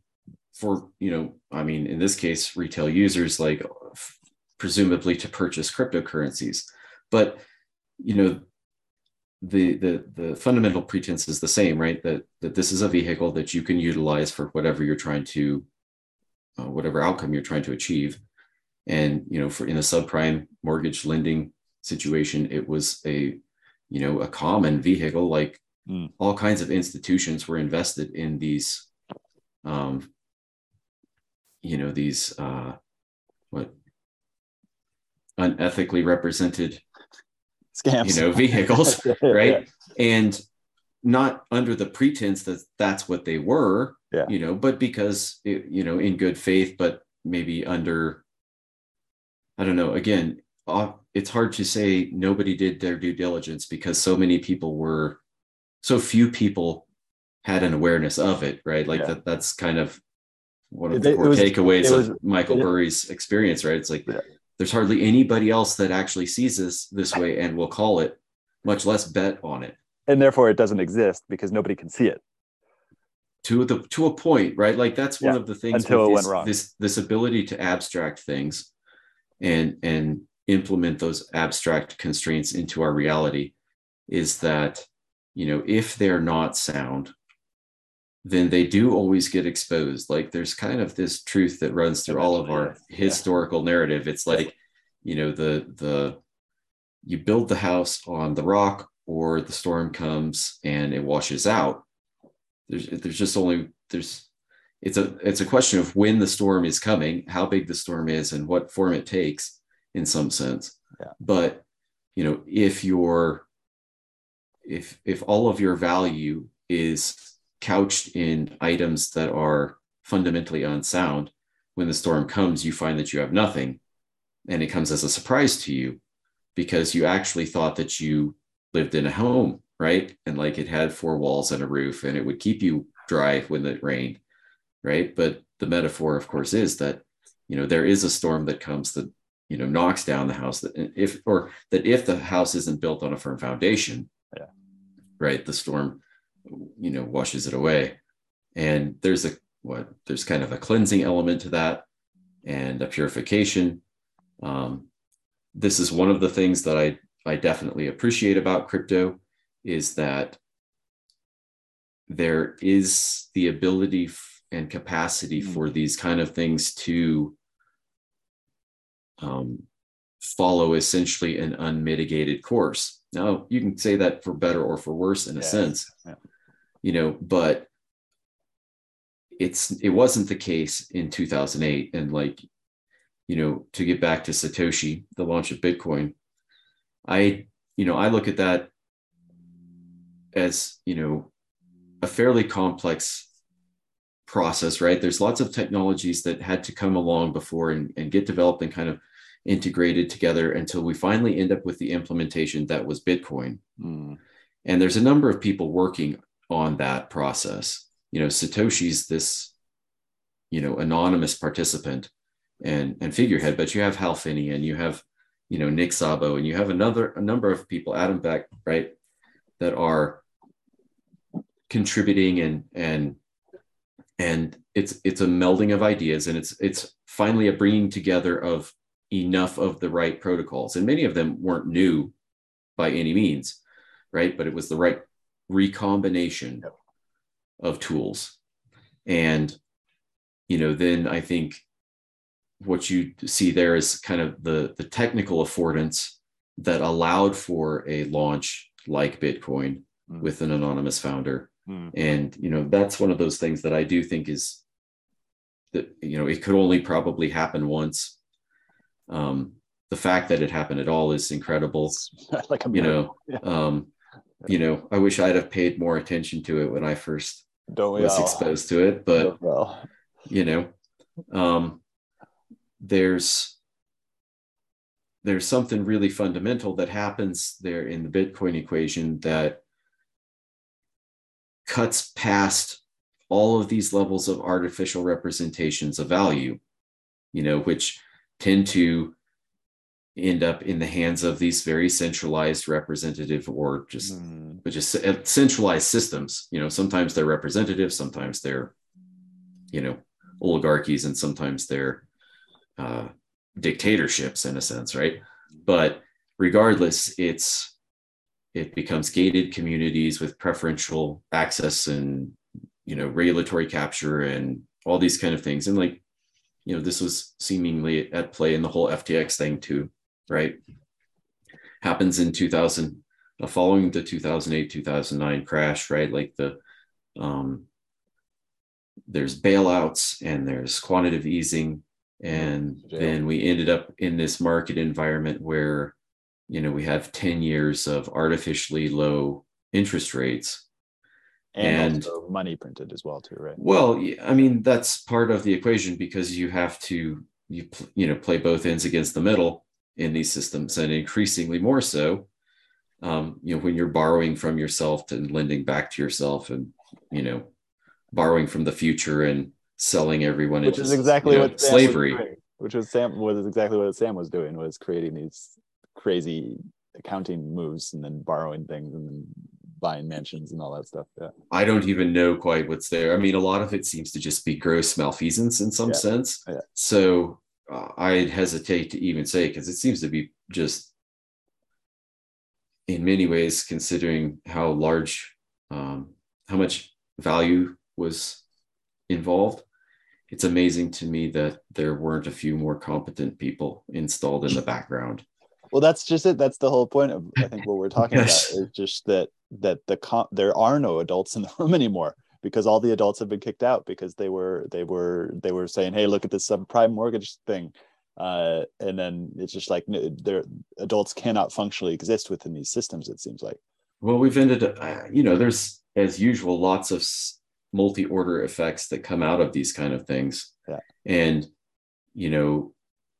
for you know i mean in this case retail users like presumably to purchase cryptocurrencies. But you know the the the fundamental pretense is the same right? That that this is a vehicle that you can utilize for whatever you're trying to uh, whatever outcome you're trying to achieve. And you know for in a subprime mortgage lending situation it was a you know a common vehicle. Like Mm. all kinds of institutions were invested in these um you know these uh what unethically represented scams you know vehicles *laughs* Yeah, right and not under the pretense that that's what they were Yeah. you know but because it, you know in good faith but maybe under i don't know again uh, it's hard to say nobody did their due diligence because so many people were so few people had an awareness of it right like Yeah. that that's kind of one of the it core was- takeaways it of michael it- burry's experience right it's like Yeah. There's hardly anybody else that actually sees this this way and will call it much less bet on it. And therefore it doesn't exist because nobody can see it. To the to a point right? Like that's one Yeah, of the things until this, went wrong. this this ability to abstract things and and implement those abstract constraints into our reality is that you know if they're not sound then they do always get exposed. Like there's kind of this truth that runs through all of our historical narrative. It's like you know the the you build the house on the rock or the storm comes and it washes out. There's there's just only there's it's a it's a question of when the storm is coming how big the storm is and what form it takes in some sense. Yeah. but you know if your if if all of your value is couched in items that are fundamentally unsound when the storm comes you find that you have nothing and it comes as a surprise to you because you actually thought that you lived in a home right and like it had four walls and a roof and it would keep you dry when it rained right but the metaphor of course is that you know there is a storm that comes that you know knocks down the house that if or that if the house isn't built on a firm foundation Yeah. right the storm you know washes it away and there's a what there's kind of a cleansing element to that and a purification um, this is one of the things that i i definitely appreciate about crypto is that there is the ability and capacity Mm. for these kind of things to um, follow essentially an unmitigated course. Now, you can say that for better or for worse in a sense, Yeah. You know, but it's it wasn't the case in 2008 and like you know to get back to satoshi the launch of bitcoin i you know i look at that as you know a fairly complex process right? There's lots of technologies that had to come along before and, and get developed and kind of integrated together until we finally end up with the implementation that was bitcoin. Mm. and there's a number of people working on that process. You know satoshi's this you know anonymous participant and and figurehead but you have hal finney and you have you know nick szabo and you have another a number of people adam back right that are contributing and and and it's it's a melding of ideas and it's it's finally a bringing together of enough of the right protocols. And many of them weren't new by any means right but it was the right recombination Yep. of tools and you know then i think what you see there is kind of the the technical affordance that allowed for a launch like bitcoin Mm. with an anonymous founder Mm. and you know that's one of those things that i do think is that you know it could only probably happen once um the fact that it happened at all is incredible *laughs* like you know um you know i wish i'd have paid more attention to it when i first don't was all? exposed to it but well, you know um there's there's something really fundamental that happens there in the bitcoin equation that cuts past all of these levels of artificial representations of value you know which tend to end up in the hands of these very centralized representative or just mm, but just centralized systems. You know, sometimes they're representative, sometimes they're, you know, oligarchies, and sometimes they're uh, dictatorships in a sense, right? But regardless, it's it becomes gated communities with preferential access and you know regulatory capture and all these kind of things. And like, you know, this was seemingly at play in the whole FTX thing too, right? Happens in 2000 uh, following the 2008 2009 crash right? Like the um there's bailouts and there's quantitative easing. And Jail. then we ended up in this market environment where you know we have 10 years of artificially low interest rates. And, and also money printed as well too right? Well i mean that's part of the equation because you have to you you know play both ends against the middle in these systems and increasingly more so um, you know when you're borrowing from yourself and lending back to yourself and you know borrowing from the future and selling everyone which into is exactly you know, what slavery which was sam was exactly what sam was doing was creating these crazy accounting moves and then borrowing things and then buying mansions and all that stuff yeah i don't even know quite what's there i mean a lot of it seems to just be gross malfeasance in some Yeah. sense Yeah. so uh, i'd hesitate to even say because it seems to be just in many ways considering how large um, how much value was involved. It's amazing to me that there weren't a few more competent people installed in the background. Well that's just it. That's the whole point of i think what we're talking *laughs* Yes. about is just that that the com- there are no adults in the room anymore because all the adults have been kicked out because they were they were they were saying hey look at this subprime mortgage thing uh, and then it's just like their adults cannot functionally exist within these systems it seems like Well, we've ended, uh, you know, there's as usual lots of multi-order effects that come out of these kind of things. Yeah. And, you know,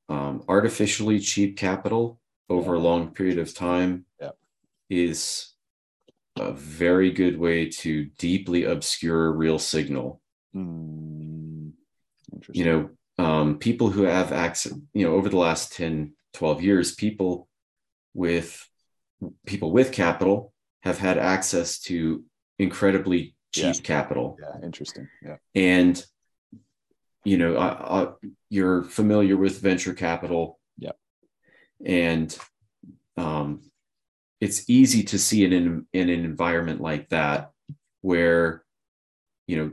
um, artificially cheap capital over a long period of time Yeah. is a very good way to deeply obscure real signal. Interesting You know, um, people who have access, you know, over the last 10, 12 years, people with people with capital have had access to incredibly cheap Yeah. capital yeah interesting yeah and you know I, I, you're familiar with venture capital Yeah. and um, it's easy to see it in, in an environment like that where you know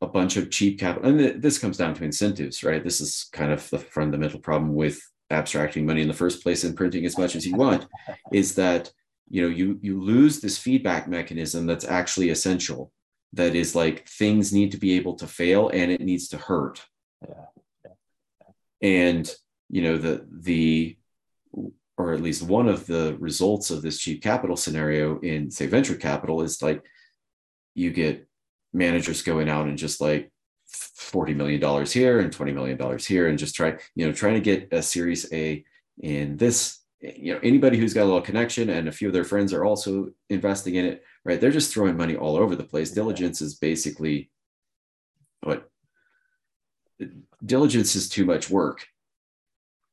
a bunch of cheap capital and th- this comes down to incentives right? This is kind of the fundamental problem with abstracting money in the first place and printing as much as you want *laughs* is that you know you you lose this feedback mechanism that's actually essential that is like things need to be able to fail and it needs to hurt. Yeah. And you know the the or at least one of the results of this cheap capital scenario in say venture capital is like you get managers going out and just like 40 million dollars here and 20 million dollars here and just try you know trying to get a series a in this you know anybody who's got a little connection and a few of their friends are also investing in it right? They're just throwing money all over the place. Diligence is basically what diligence is too much work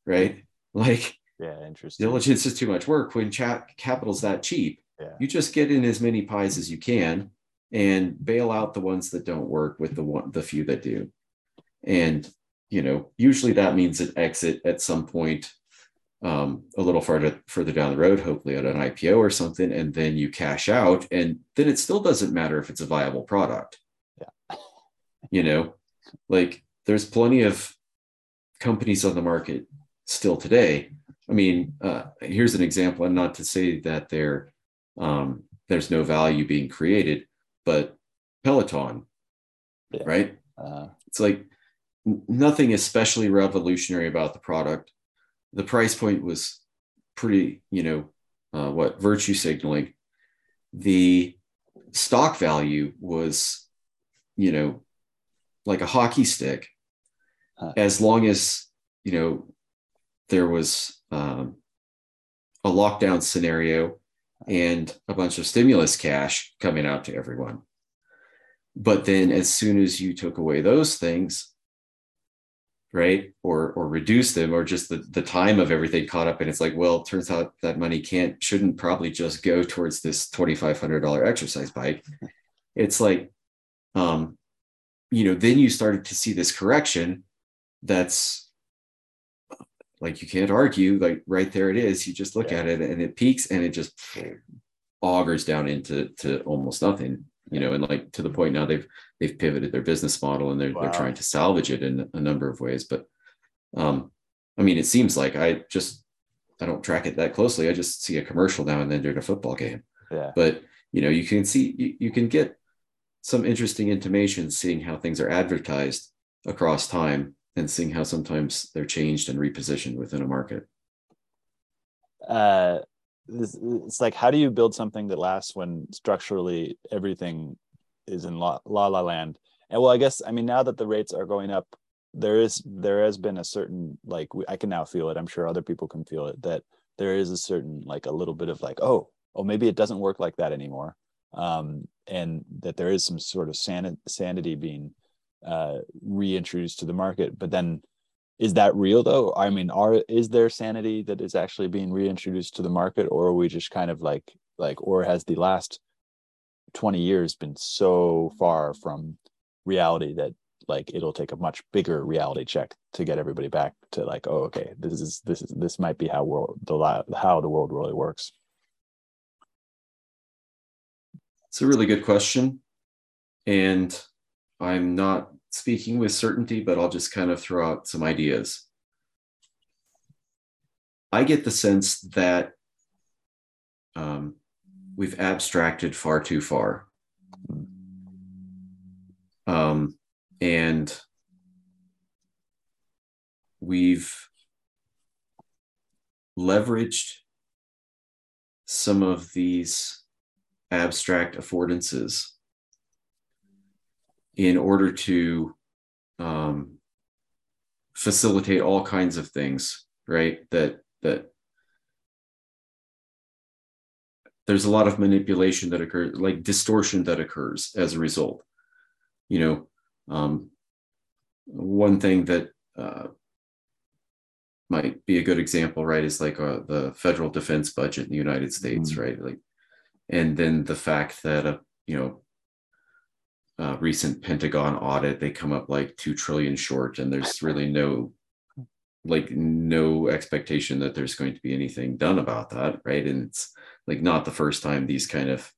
right? *laughs* Like yeah interesting. Diligence is too much work when chat capital's that cheap. Yeah. You just get in as many pies as you can and bail out the ones that don't work with the one the few that do. And you know usually that means an exit at some point um, a little further further down the road hopefully at an ipo or something and then you cash out and then it still doesn't matter if it's a viable product. Yeah. you know like there's plenty of companies on the market still today i mean uh, here's an example and not to say that they're um, there's no value being created but peloton Yeah. right uh, it's like nothing especially revolutionary about the product the price point was pretty you know uh, what virtue signaling the stock value was you know like a hockey stick Huh. as long as you know there was um, a lockdown scenario and a bunch of stimulus cash coming out to everyone. But then as soon as you took away those things right or or reduce them or just the, the time of everything caught up and it's like well turns out that money can't shouldn't probably just go towards this $2500 exercise bike. It's like um you know then you started to see this correction that's like you can't argue like right there it is you just look Yeah. at it and it peaks and it just augers down into to almost nothing you know and like to the point now they've they've pivoted their business model and they're Wow. they're trying to salvage it in a number of ways but um i mean it seems like i just i don't track it that closely i just see a commercial now and then during a football game yeah but you know you can see you, you can get some interesting intimation seeing how things are advertised across time and seeing how sometimes they're changed and repositioned within a market. Uh this, it's like how do you build something that lasts when structurally everything is in la la, la land? And well i guess i mean now that the rates are going up there is there has been a certain like i can now feel it. I'm sure other people can feel it that there is a certain like a little bit of like oh oh maybe it doesn't work like that anymore. Um, and that there is some sort of san- sanity being uh, reintroduced to the market. But then is that real though? I mean are is there sanity that is actually being reintroduced to the market or are we just kind of like like or has the last 20 years been so far from reality that like it'll take a much bigger reality check to get everybody back to like oh okay this is this is this might be how world the how the world really works? It's a really good question. And i'm not speaking with certainty but i'll just kind of throw out some ideas. I get the sense that um, we've abstracted far too far. Um, and we've leveraged some of these abstract affordances in order to um, facilitate all kinds of things right that that there's a lot of manipulation that occurs like distortion that occurs as a result you know um, one thing that uh, might be a good example, right, is like uh, the federal defense budget in the United States, mm-hmm. right? Like, and then the fact that a you know a recent Pentagon audit they come up like two trillion short, and there's really no like no expectation that there's going to be anything done about that, right? And it's like not the first time these kind of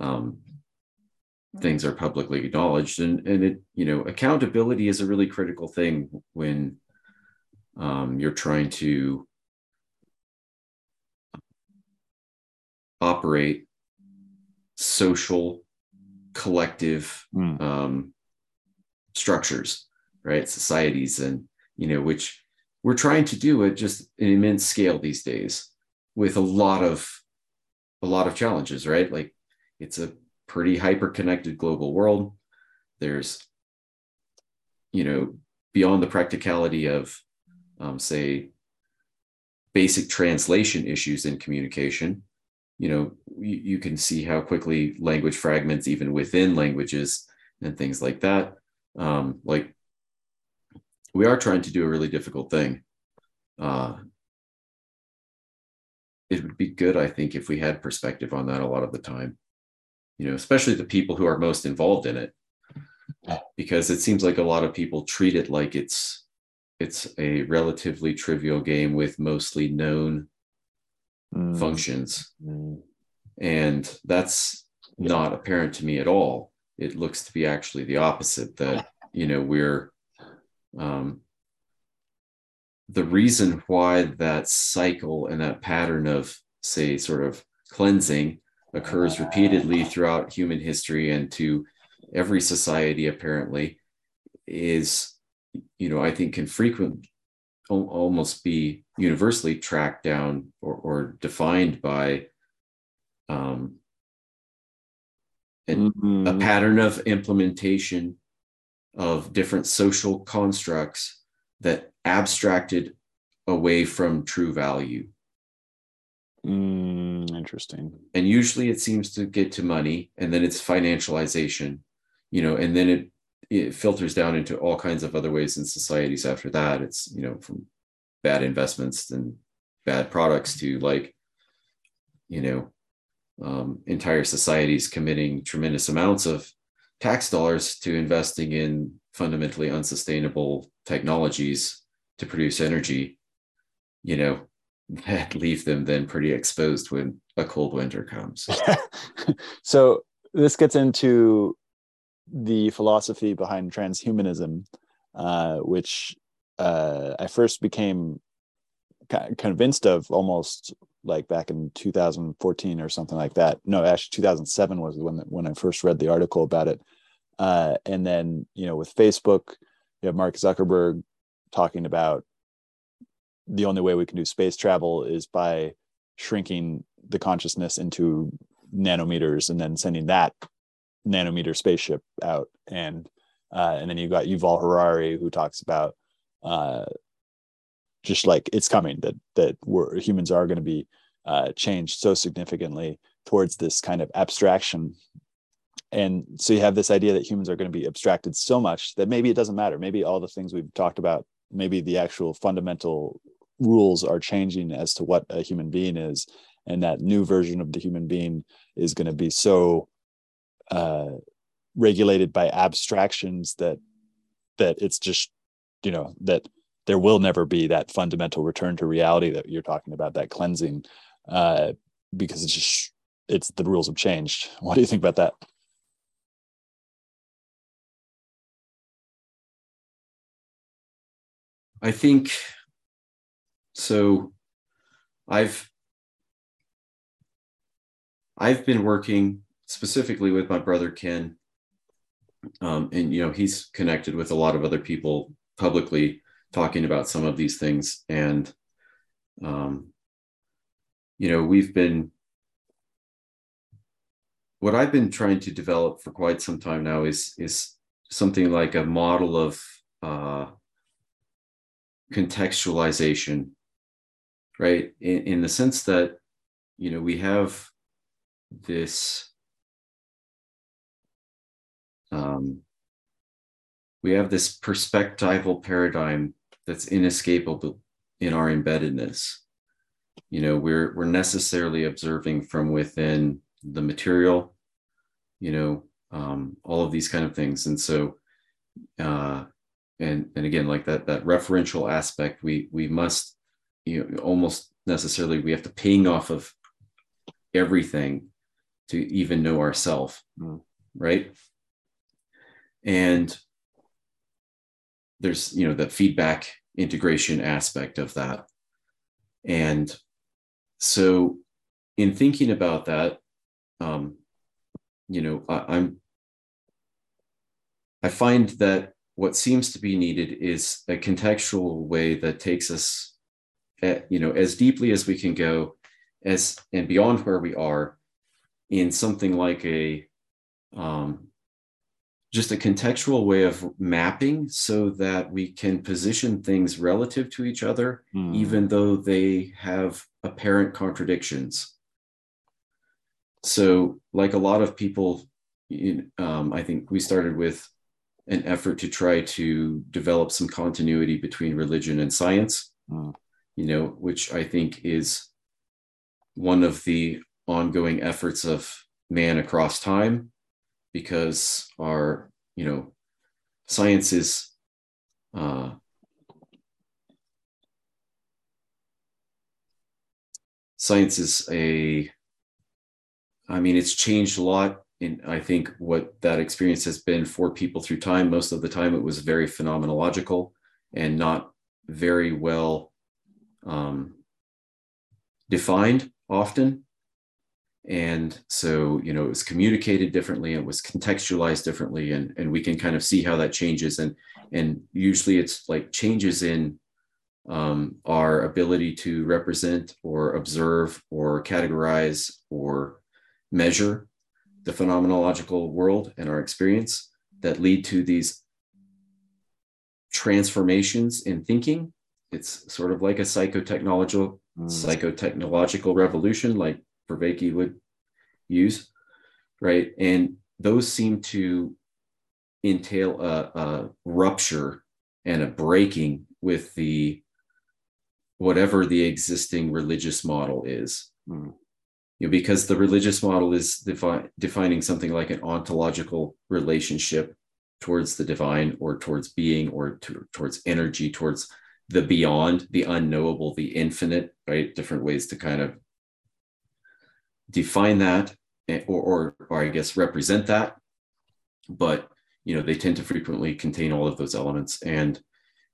um, things are publicly acknowledged and and it you know accountability is a really critical thing when um, you're trying to operate social collective mm. um, structures right societies and you know which we're trying to do at just an immense scale these days with a lot of a lot of challenges right like it's a pretty hyper connected global world. There's, you know, beyond the practicality of, um, say, basic translation issues in communication, you know, you, you can see how quickly language fragments, even within languages and things like that. Um, like, we are trying to do a really difficult thing. Uh, it would be good, I think, if we had perspective on that a lot of the time you know, especially the people who are most involved in it, because it seems like a lot of people treat it like it's it's a relatively trivial game with mostly known mm. functions, mm. and that's not apparent to me at all. It looks to be actually the opposite. That you know we're um, the reason why that cycle and that pattern of say sort of cleansing occurs repeatedly throughout human history and to every society apparently is you know i think can frequently almost be universally tracked down or, or defined by um, an, mm-hmm. a pattern of implementation of different social constructs that abstracted away from true value Mm, interesting. And usually it seems to get to money and then it's financialization, you know, and then it it filters down into all kinds of other ways in societies after that. It's, you know, from bad investments and bad products to like, you know, um, entire societies committing tremendous amounts of tax dollars to investing in fundamentally unsustainable technologies to produce energy, you know, *laughs* that leave them then pretty exposed when a cold winter comes. *laughs* so this gets into the philosophy behind transhumanism, uh, which uh, I first became convinced of almost like back in 2014 or something like that. No, actually 2007 was when when I first read the article about it. Uh, and then you know with Facebook, you have Mark Zuckerberg talking about the only way we can do space travel is by shrinking the consciousness into nanometers and then sending that nanometer spaceship out. And uh, and then you got Yuval Harari who talks about uh, just like it's coming that that we're, humans are going to be uh, changed so significantly towards this kind of abstraction. And so you have this idea that humans are going to be abstracted so much that maybe it doesn't matter. Maybe all the things we've talked about maybe the actual fundamental rules are changing as to what a human being is. And that new version of the human being is going to be so uh, regulated by abstractions that that it's just you know that there will never be that fundamental return to reality that you're talking about that cleansing uh, because it's just it's the rules have changed. *laughs* What do you think about that? I think so i've i've been working specifically with my brother ken. Um, and you know he's connected with a lot of other people publicly talking about some of these things. And um, you know we've been what i've been trying to develop for quite some time now is is something like a model of uh, contextualization right? In, in the sense that you know we have this um, we have this perspectival paradigm that's inescapable in our embeddedness. You know we're we're necessarily observing from within the material you know um, all of these kind of things. And so uh, and and again like that that referential aspect we we must you know almost necessarily we have to ping off of everything to even know ourself mm. right and there's you know the feedback integration aspect of that. And so in thinking about that um you know I, i'm i find that what seems to be needed is a contextual way that takes us at, you know as deeply as we can go as and beyond where we are in something like a um, just a contextual way of mapping so that we can position things relative to each other, mm. even though they have apparent contradictions. So, like a lot of people, um, I think we started with an effort to try to develop some continuity between religion and science, mm. you know, which I think is one of the ongoing efforts of man across time because our you know science is uh, science is a i mean it's changed a lot in i think what that experience has been for people through time. Most of the time it was very phenomenological and not very well um, defined often and so you know it was communicated differently it was contextualized differently and and we can kind of see how that changes and and usually it's like changes in um, our ability to represent or observe or categorize or measure the phenomenological world and our experience that lead to these transformations in thinking it's sort of like a psychotechnological mm. psychotechnological revolution like Vervaeke would use, right? And those seem to entail a, a rupture and a breaking with the whatever the existing religious model is. Mm. You know, because the religious model is defi- defining something like an ontological relationship towards the divine or towards being or to, towards energy, towards the beyond, the unknowable, the infinite, right? Different ways to kind of define that eh, or, or, or I guess represent that. But you know, they tend to frequently contain all of those elements. And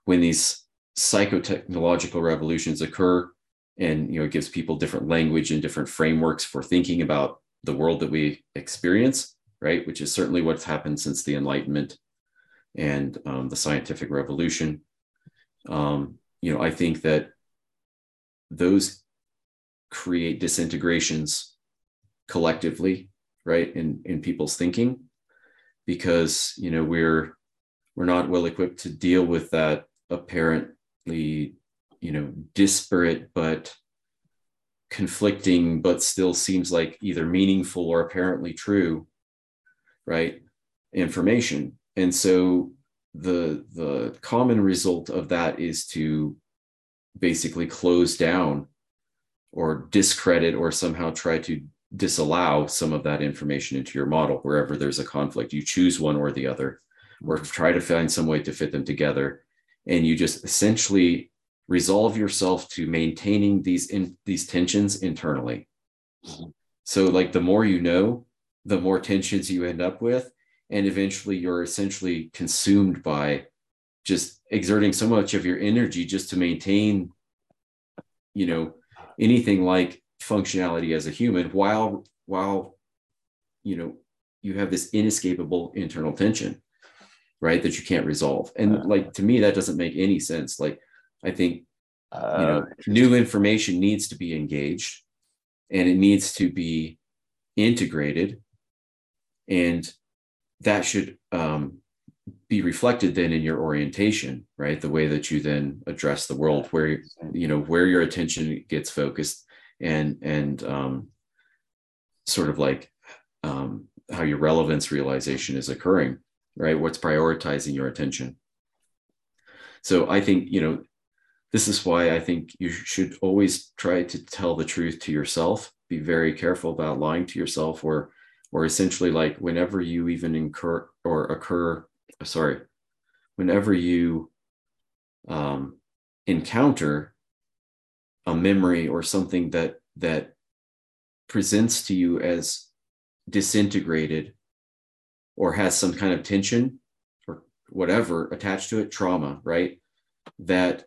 when these psychotechnological revolutions occur, and you know, it gives people different language and different frameworks for thinking about the world that we experience, right? Which is certainly what's happened since the Enlightenment and um, the scientific revolution. Um, you know, I think that those create disintegrations collectively, right, in, in people's thinking. because you know we're we're not well equipped to deal with that apparently you know disparate but conflicting but still seems like either meaningful or apparently true right information and so the the common result of that is to basically close down or discredit or somehow try to disallow some of that information into your model wherever there's a conflict. You choose one or the other. Or try to find some way to fit them together. And you just essentially resolve yourself to maintaining these in these tensions internally. So like the more you know the more tensions you end up with. And eventually you're essentially consumed by just exerting so much of your energy just to maintain you know anything like functionality as a human while while you know you have this inescapable internal tension right that you can't resolve. And uh, like to me that doesn't make any sense. Like I think uh, you know new information needs to be engaged and it needs to be integrated. And that should um, be reflected then in your orientation right? The way that you then address the world where you know where your attention gets focused and and um, sort of like um, how your relevance realization is occurring right what's prioritizing your attention so i think you know this is why I think you should always try to tell the truth to yourself. Be very careful about lying to yourself, or, or essentially like whenever you even incur or occur, sorry, whenever you um, encounter a memory or something that that presents to you as disintegrated or has some kind of tension or whatever attached to it, trauma, right? That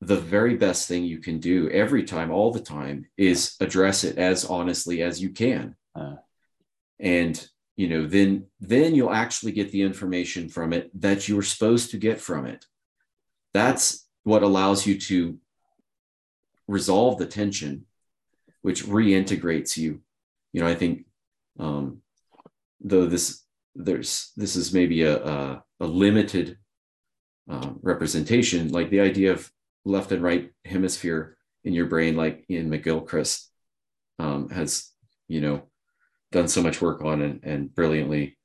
the very best thing you can do every time, all the time, is address it as honestly as you can. Uh, and you know, then then you'll actually get the information from it that you were supposed to get from it. That's what allows you to resolve the tension, which reintegrates you. You know, I think um, though this there's this is maybe a a, a limited uh, representation, like the idea of left and right hemisphere in your brain, like Iain McGilchrist um, has, you know, done so much work on and, and brilliantly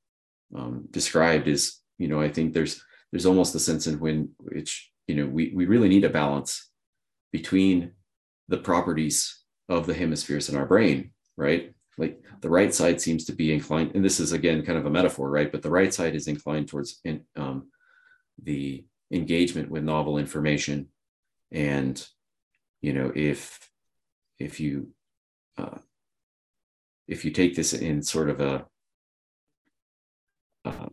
um, described is, you know, I think there's there's almost a sense in when which you know we we really need a balance between the properties of the hemispheres in our brain, right? Like the right side seems to be inclined, and this is again kind of a metaphor, right? But the right side is inclined towards in, um, the engagement with novel information and you know if if you uh, if you take this in sort of a uh,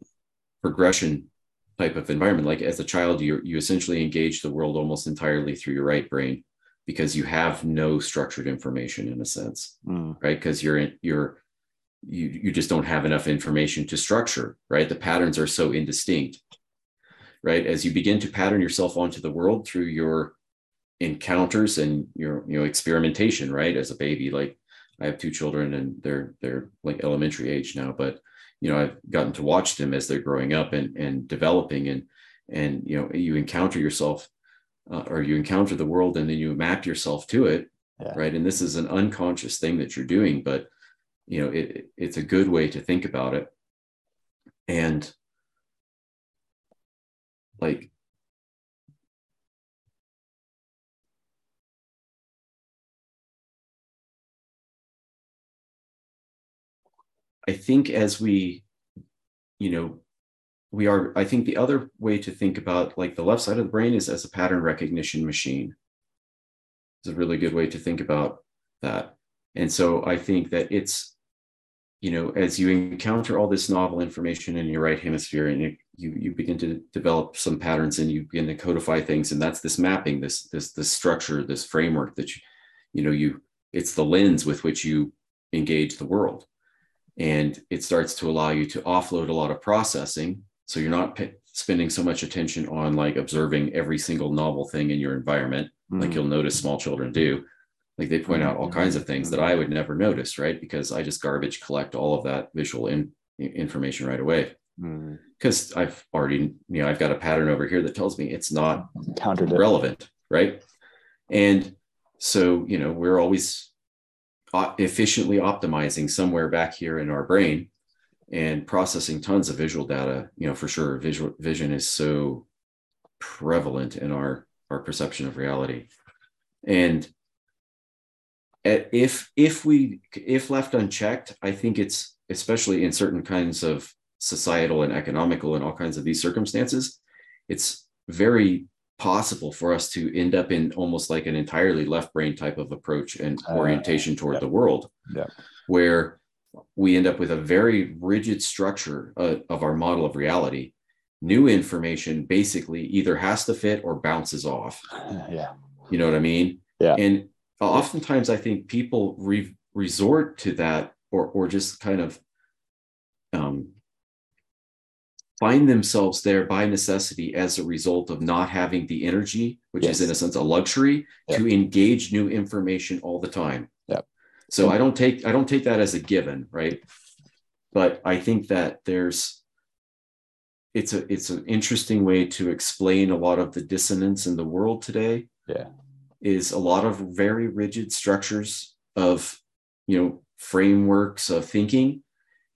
progression type of environment like as a child you you essentially engage the world almost entirely through your right brain because you have no structured information in a sense mm. right? Because you're in, you're you you just don't have enough information to structure right? The patterns are so indistinct right? As you begin to pattern yourself onto the world through your encounters and your you know experimentation right? As a baby like i have two children and they're they're like elementary age now but you know i've gotten to watch them as they're growing up and and developing and and you know you encounter yourself uh, or you encounter the world and then you map yourself to it yeah. right and this is an unconscious thing that you're doing but you know it, it's a good way to think about it and like I think as we, you know, we are, I think the other way to think about like the left side of the brain is as a pattern recognition machine. It's a really good way to think about that. And so I think that it's, you know, as you encounter all this novel information in your right hemisphere and you, you, you begin to develop some patterns and you begin to codify things. And that's this mapping, this, this, this structure, this framework that you, you know, you, it's the lens with which you engage the world and it starts to allow you to offload a lot of processing so you're not p- spending so much attention on like observing every single novel thing in your environment mm-hmm. like you'll notice small children do like they point out all mm-hmm. kinds of things that i would never notice right because i just garbage collect all of that visual in, information right away because mm. I've already, you know, I've got a pattern over here that tells me it's not Counter relevant, right? And so, you know, we're always efficiently optimizing somewhere back here in our brain and processing tons of visual data. You know, for sure, visual vision is so prevalent in our our perception of reality, and if if we if left unchecked, I think it's especially in certain kinds of societal and economical and all kinds of these circumstances, it's very possible for us to end up in almost like an entirely left brain type of approach and uh, orientation uh, toward yeah. the world, yeah. where we end up with a very rigid structure uh, of our model of reality. New information basically either has to fit or bounces off. *sighs* Yeah. You know what I mean? Yeah. And oftentimes I think people re- resort to that or, or just kind of um, find themselves there by necessity as a result of not having the energy, which yes. is in a sense a luxury, yep. to engage new information all the time. So I don't take I don't take that as a given, right? But I think that there's it's a it's an interesting way to explain a lot of the dissonance in the world today. Yeah. Is a lot of very rigid structures of you know frameworks of thinking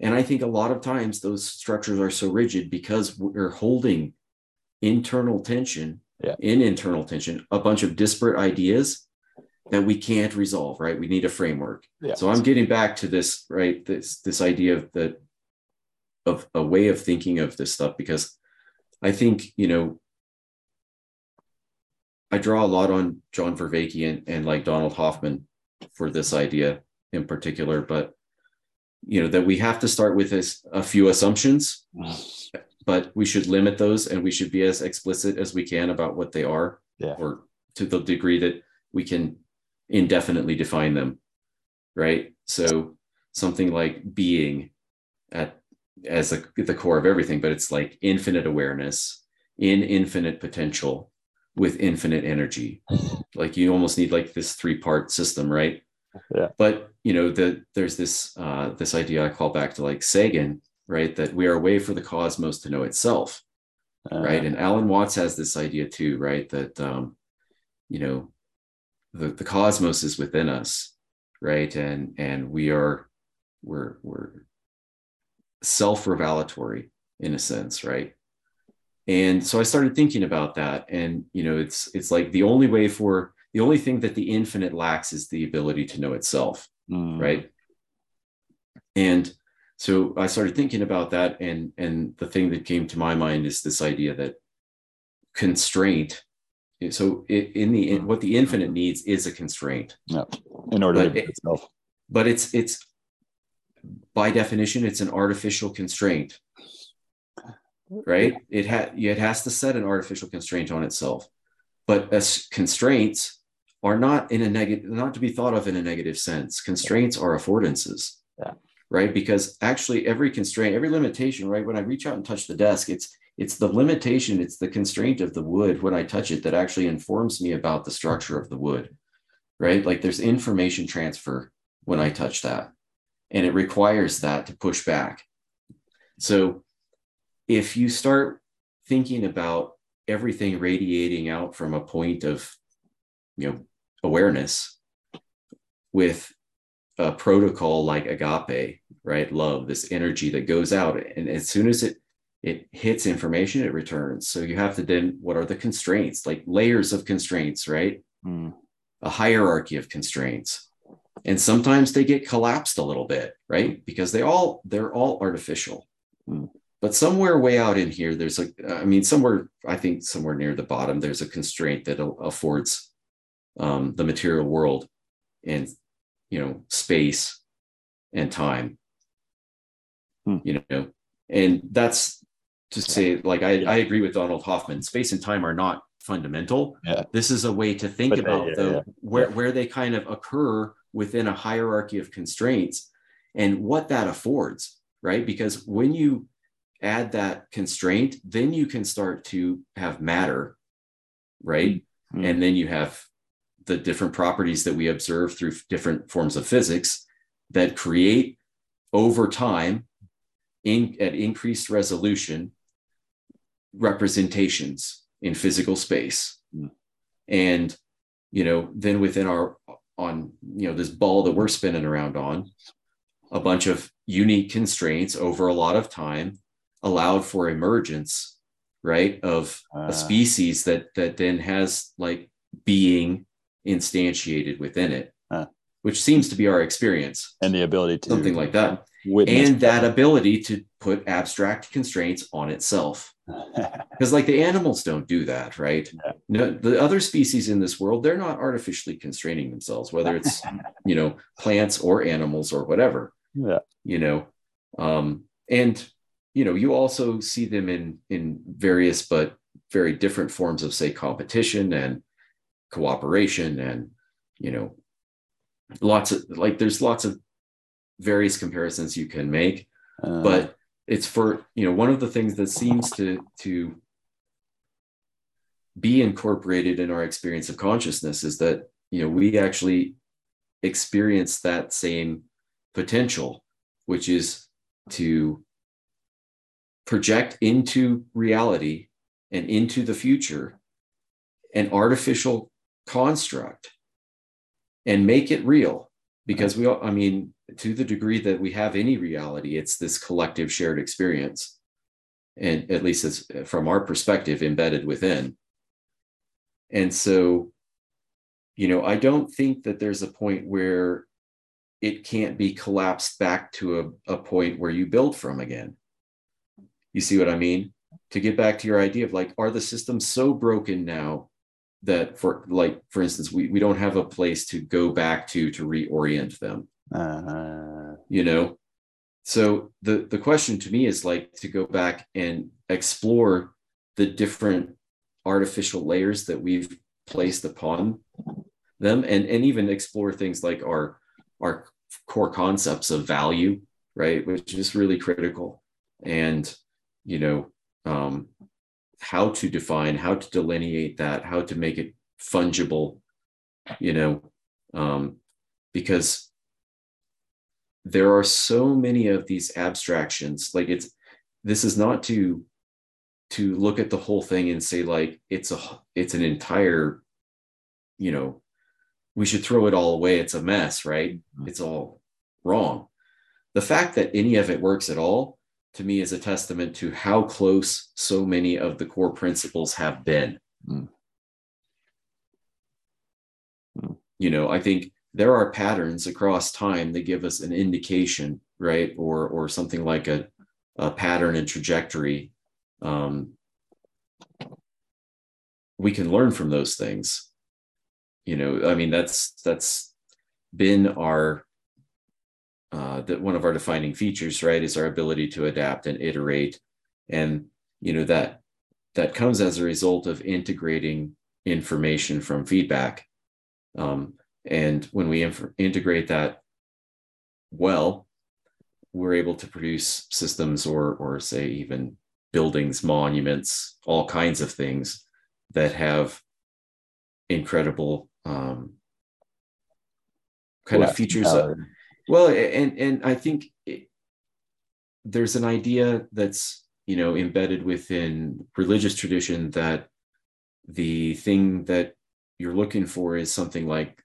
and I think a lot of times those structures are so rigid because we're holding internal tension, yeah. in internal tension, a bunch of disparate ideas that we can't resolve, right? We need a framework. Yeah. So I'm getting back to this, right? This this idea of that of a way of thinking of this stuff because I think, you know, I draw a lot on John Vervaeke and, and like Donald Hoffman for this idea in particular, but you know that we have to start with this, a few assumptions but we should limit those and we should be as explicit as we can about what they are yeah. or to the degree that we can indefinitely define them right so something like being at as a, at the core of everything but it's like infinite awareness in infinite potential with infinite energy like you almost need like this three part system right yeah. But you know, the there's this uh, this idea I call back to like Sagan, right? That we are a way for the cosmos to know itself, uh, right? And Alan Watts has this idea too, right? That um, you know, the the cosmos is within us, right? And and we are we're we're self-revelatory in a sense, right? And so I started thinking about that, and you know, it's it's like the only way for the only thing that the infinite lacks is the ability to know itself mm. right and so i started thinking about that and and the thing that came to my mind is this idea that constraint so in the in, what the infinite mm-hmm. needs is a constraint yeah. in order but to it, itself but it's it's by definition it's an artificial constraint right it ha- it has to set an artificial constraint on itself but as constraints are not in a negative, not to be thought of in a negative sense. Constraints are affordances. Yeah. Right. Because actually every constraint, every limitation, right? When I reach out and touch the desk, it's it's the limitation, it's the constraint of the wood when I touch it that actually informs me about the structure of the wood. Right. Like there's information transfer when I touch that. And it requires that to push back. So if you start thinking about everything radiating out from a point of you know awareness with a protocol like agape right love this energy that goes out and as soon as it it hits information it returns. So you have to then what are the constraints? Like layers of constraints right? Mm. a hierarchy of constraints. And sometimes they get collapsed a little bit right? Because they all they're all artificial. Mm. but somewhere way out in here there's like i mean somewhere i think somewhere near the bottom there's a constraint that affords um, the material world and you know space and time. Hmm. you know and that's to say like I, yeah. I agree with donald hoffman space and time are not fundamental yeah. this is a way to think but about yeah, though where, where they kind of occur within a hierarchy of constraints and what that affords right because when you add that constraint then you can start to have matter right mm-hmm. and then you have the different properties that we observe through different forms of physics that create over time in, at increased resolution representations in physical space. Mm. And, you know, then within our, on, you know, this ball that we're spinning around on, a bunch of unique constraints over a lot of time allowed for emergence, right, of uh. a ah. species that, that then has like being instantiated within it, uh. which seems to be our experience. And the ability to something like that. And that ability to put abstract constraints on itself *laughs* because like the animals don't do that right? Yeah. no the other species in this world they're not artificially constraining themselves whether it's *laughs* you know plants or animals or whatever yeah. you know? Um and you know you also see them in in various but very different forms of say competition and cooperation and you know lots of like there's lots of various comparisons you can make uh, but it's for you know one of the things that seems to to be incorporated in our experience of consciousness is that you know we actually experience that same potential which is to project into reality and into the future an artificial construct and make it real. Because we all i mean to the degree that we have any reality, it's this collective shared experience. And at least it's from our perspective, embedded within. And so, you know, I don't think that there's a point where it can't be collapsed back to a, a point where you build from again. You see what I mean? To get back to your idea of like, are the systems so broken now that for like, for instance, we, we don't have a place to go back to to reorient them uh, you know, so the the question to me is like to go back and explore the different artificial layers that we've placed upon them, and and even explore things like our our core concepts of value, right, which is really critical, and you know. Um, how to define, how to delineate that, how to make it fungible, you know, um, because there are so many of these abstractions like it's this is not to to look at the whole thing and say like it's a it's an entire you know we should throw it all away it's a mess right mm-hmm. it's all wrong the fact that any of it works at all to me is a testament to how close so many of the core principles have been mm. You know i think there are patterns across time that give us an indication, right? Or or something like a, a pattern and trajectory. Um, we can learn from those things. You know, I mean, that's that's been our uh, that one of our defining features, right, is our ability to adapt and iterate, and you know that that comes as a result of integrating information from feedback. Um, and when we inf- integrate that well, we're able to produce systems or, or say even buildings, monuments, all kinds of things that have incredible um, kind of features. Of, well, and and I think it, there's an idea that's you know embedded within religious tradition that the thing that you're looking for is something like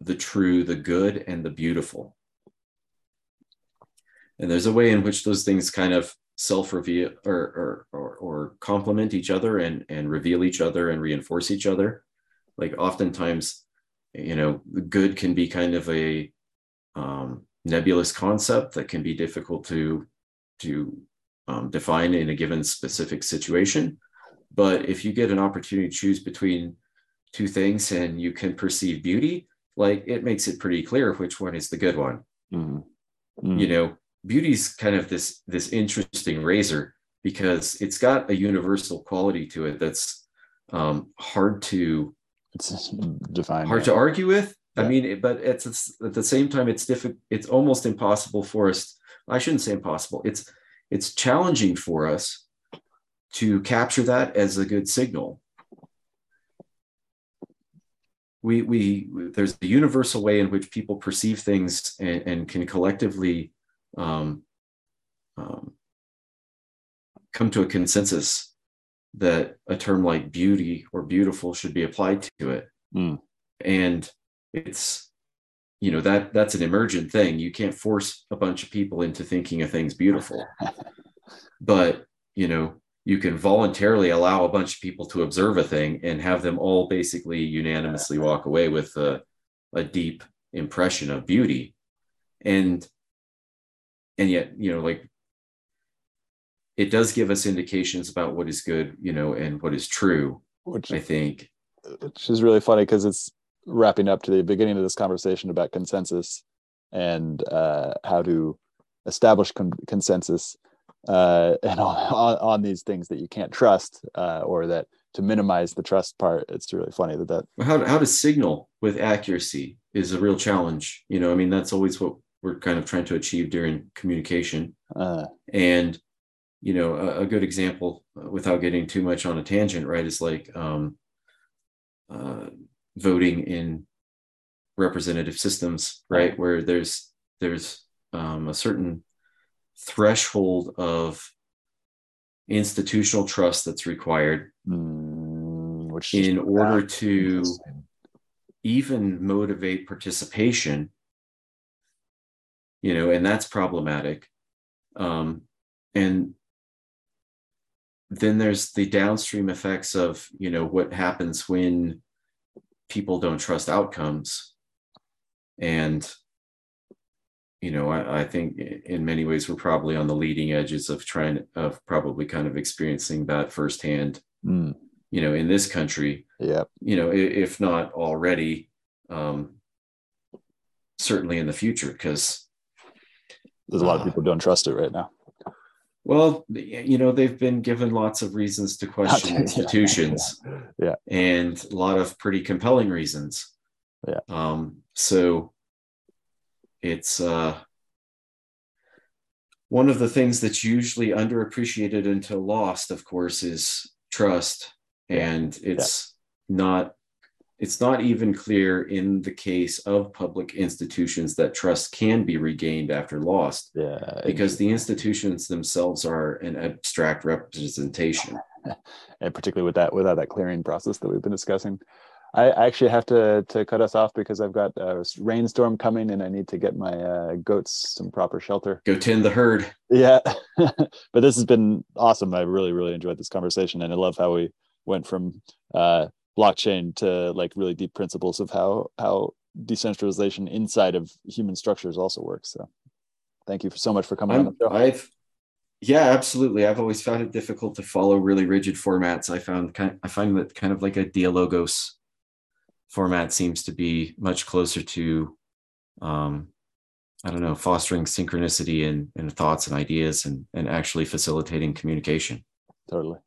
the true, the good, and the beautiful. And there's a way in which those things kind of self-reveal or, or, or, or complement each other and, and reveal each other and reinforce each other. Like oftentimes, you know, good can be kind of a um, nebulous concept that can be difficult to, to um, define in a given specific situation. But if you get an opportunity to choose between two things and you can perceive beauty, like it makes it pretty clear which one is the good one. Mm. Mm. You know, beauty's kind of this this interesting razor because it's got a universal quality to it that's um, hard to it's defined hard to argue with. Yeah. I mean, it, but it's, it's, at the same time, it's difficult. It's almost impossible for us. I shouldn't say impossible. It's it's challenging for us to capture that as a good signal we, we there's a universal way in which people perceive things and, and can collectively um, um, come to a consensus that a term like beauty or beautiful should be applied to it. Mm. And it's, you know, that that's an emergent thing. You can't force a bunch of people into thinking a thing's beautiful. *laughs* but, you know, you can voluntarily allow a bunch of people to observe a thing and have them all basically unanimously walk away with a, a deep impression of beauty. And and yet, you know, like it does give us indications about what is good, you know, and what is true. Which I think, which is really funny because it's wrapping up to the beginning of this conversation about consensus and uh, how to establish con- consensus uh, *laughs* and on, on, these things that you can't trust uh, or that to minimize the trust part. It's really funny that that how how to signal with accuracy is a real challenge. You know, I mean, that's always what we're kind of trying to achieve during communication. Uh. and you know a, a, good example uh, without getting too much on a tangent right is like um, uh, voting in representative systems right where there's there's um, a certain threshold of institutional trust that's required mm, which in order to even motivate participation you know and that's problematic. Um, and then there's the downstream effects of you know what happens when people don't trust outcomes. And you know I, I, think in many ways we're probably on the leading edges of trying of probably kind of experiencing that firsthand mm. you know in this country yeah you know if not already um certainly in the future because there's a lot uh, of people don't trust it right now well, you know, they've been given lots of reasons to *laughs* question institutions. Yeah. And a lot of pretty compelling reasons. Yeah. Um, so it's uh, one of the things that's usually underappreciated until lost, of course, is trust. And it's yeah. not it's not even clear in the case of public institutions that trust can be regained after lost. Yeah. Because the institutions themselves are an abstract representation. *laughs* and particularly with that without that clearing process that we've been discussing. I actually have to to cut us off because I've got a rainstorm coming and I need to get my uh, goats some proper shelter. Go tend the herd. Yeah, *laughs* but this has been awesome. I really really enjoyed this conversation and I love how we went from uh, blockchain to like really deep principles of how how decentralization inside of human structures also works. So thank you for so much for coming I'm, on the show. I've yeah, absolutely. I've always found it difficult to follow really rigid formats. I found kind I find that kind of like a dialogos format seems to be much closer to um I don't know, fostering synchronicity and, and thoughts and ideas and, and actually facilitating communication. Totally.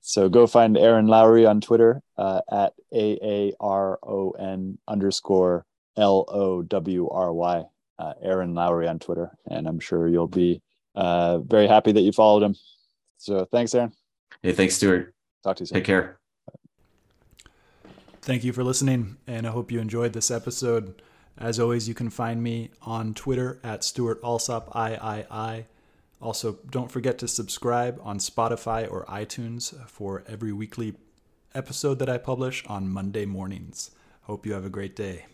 So go find Aaron Lowry on Twitter uh, at A A R O N underscore L O W R Y. Uh, Aaron Lowry on Twitter, and I'm sure you'll be uh, very happy that you followed him. So thanks, Aaron. Hey, thanks, Stuart. Talk to you soon. Take care. Thank you for listening, and I hope you enjoyed this episode. As always, you can find me on Twitter at Stuart Alsop III. Also, don't forget to subscribe on Spotify or iTunes for every weekly episode that I publish on Monday mornings. Hope you have a great day.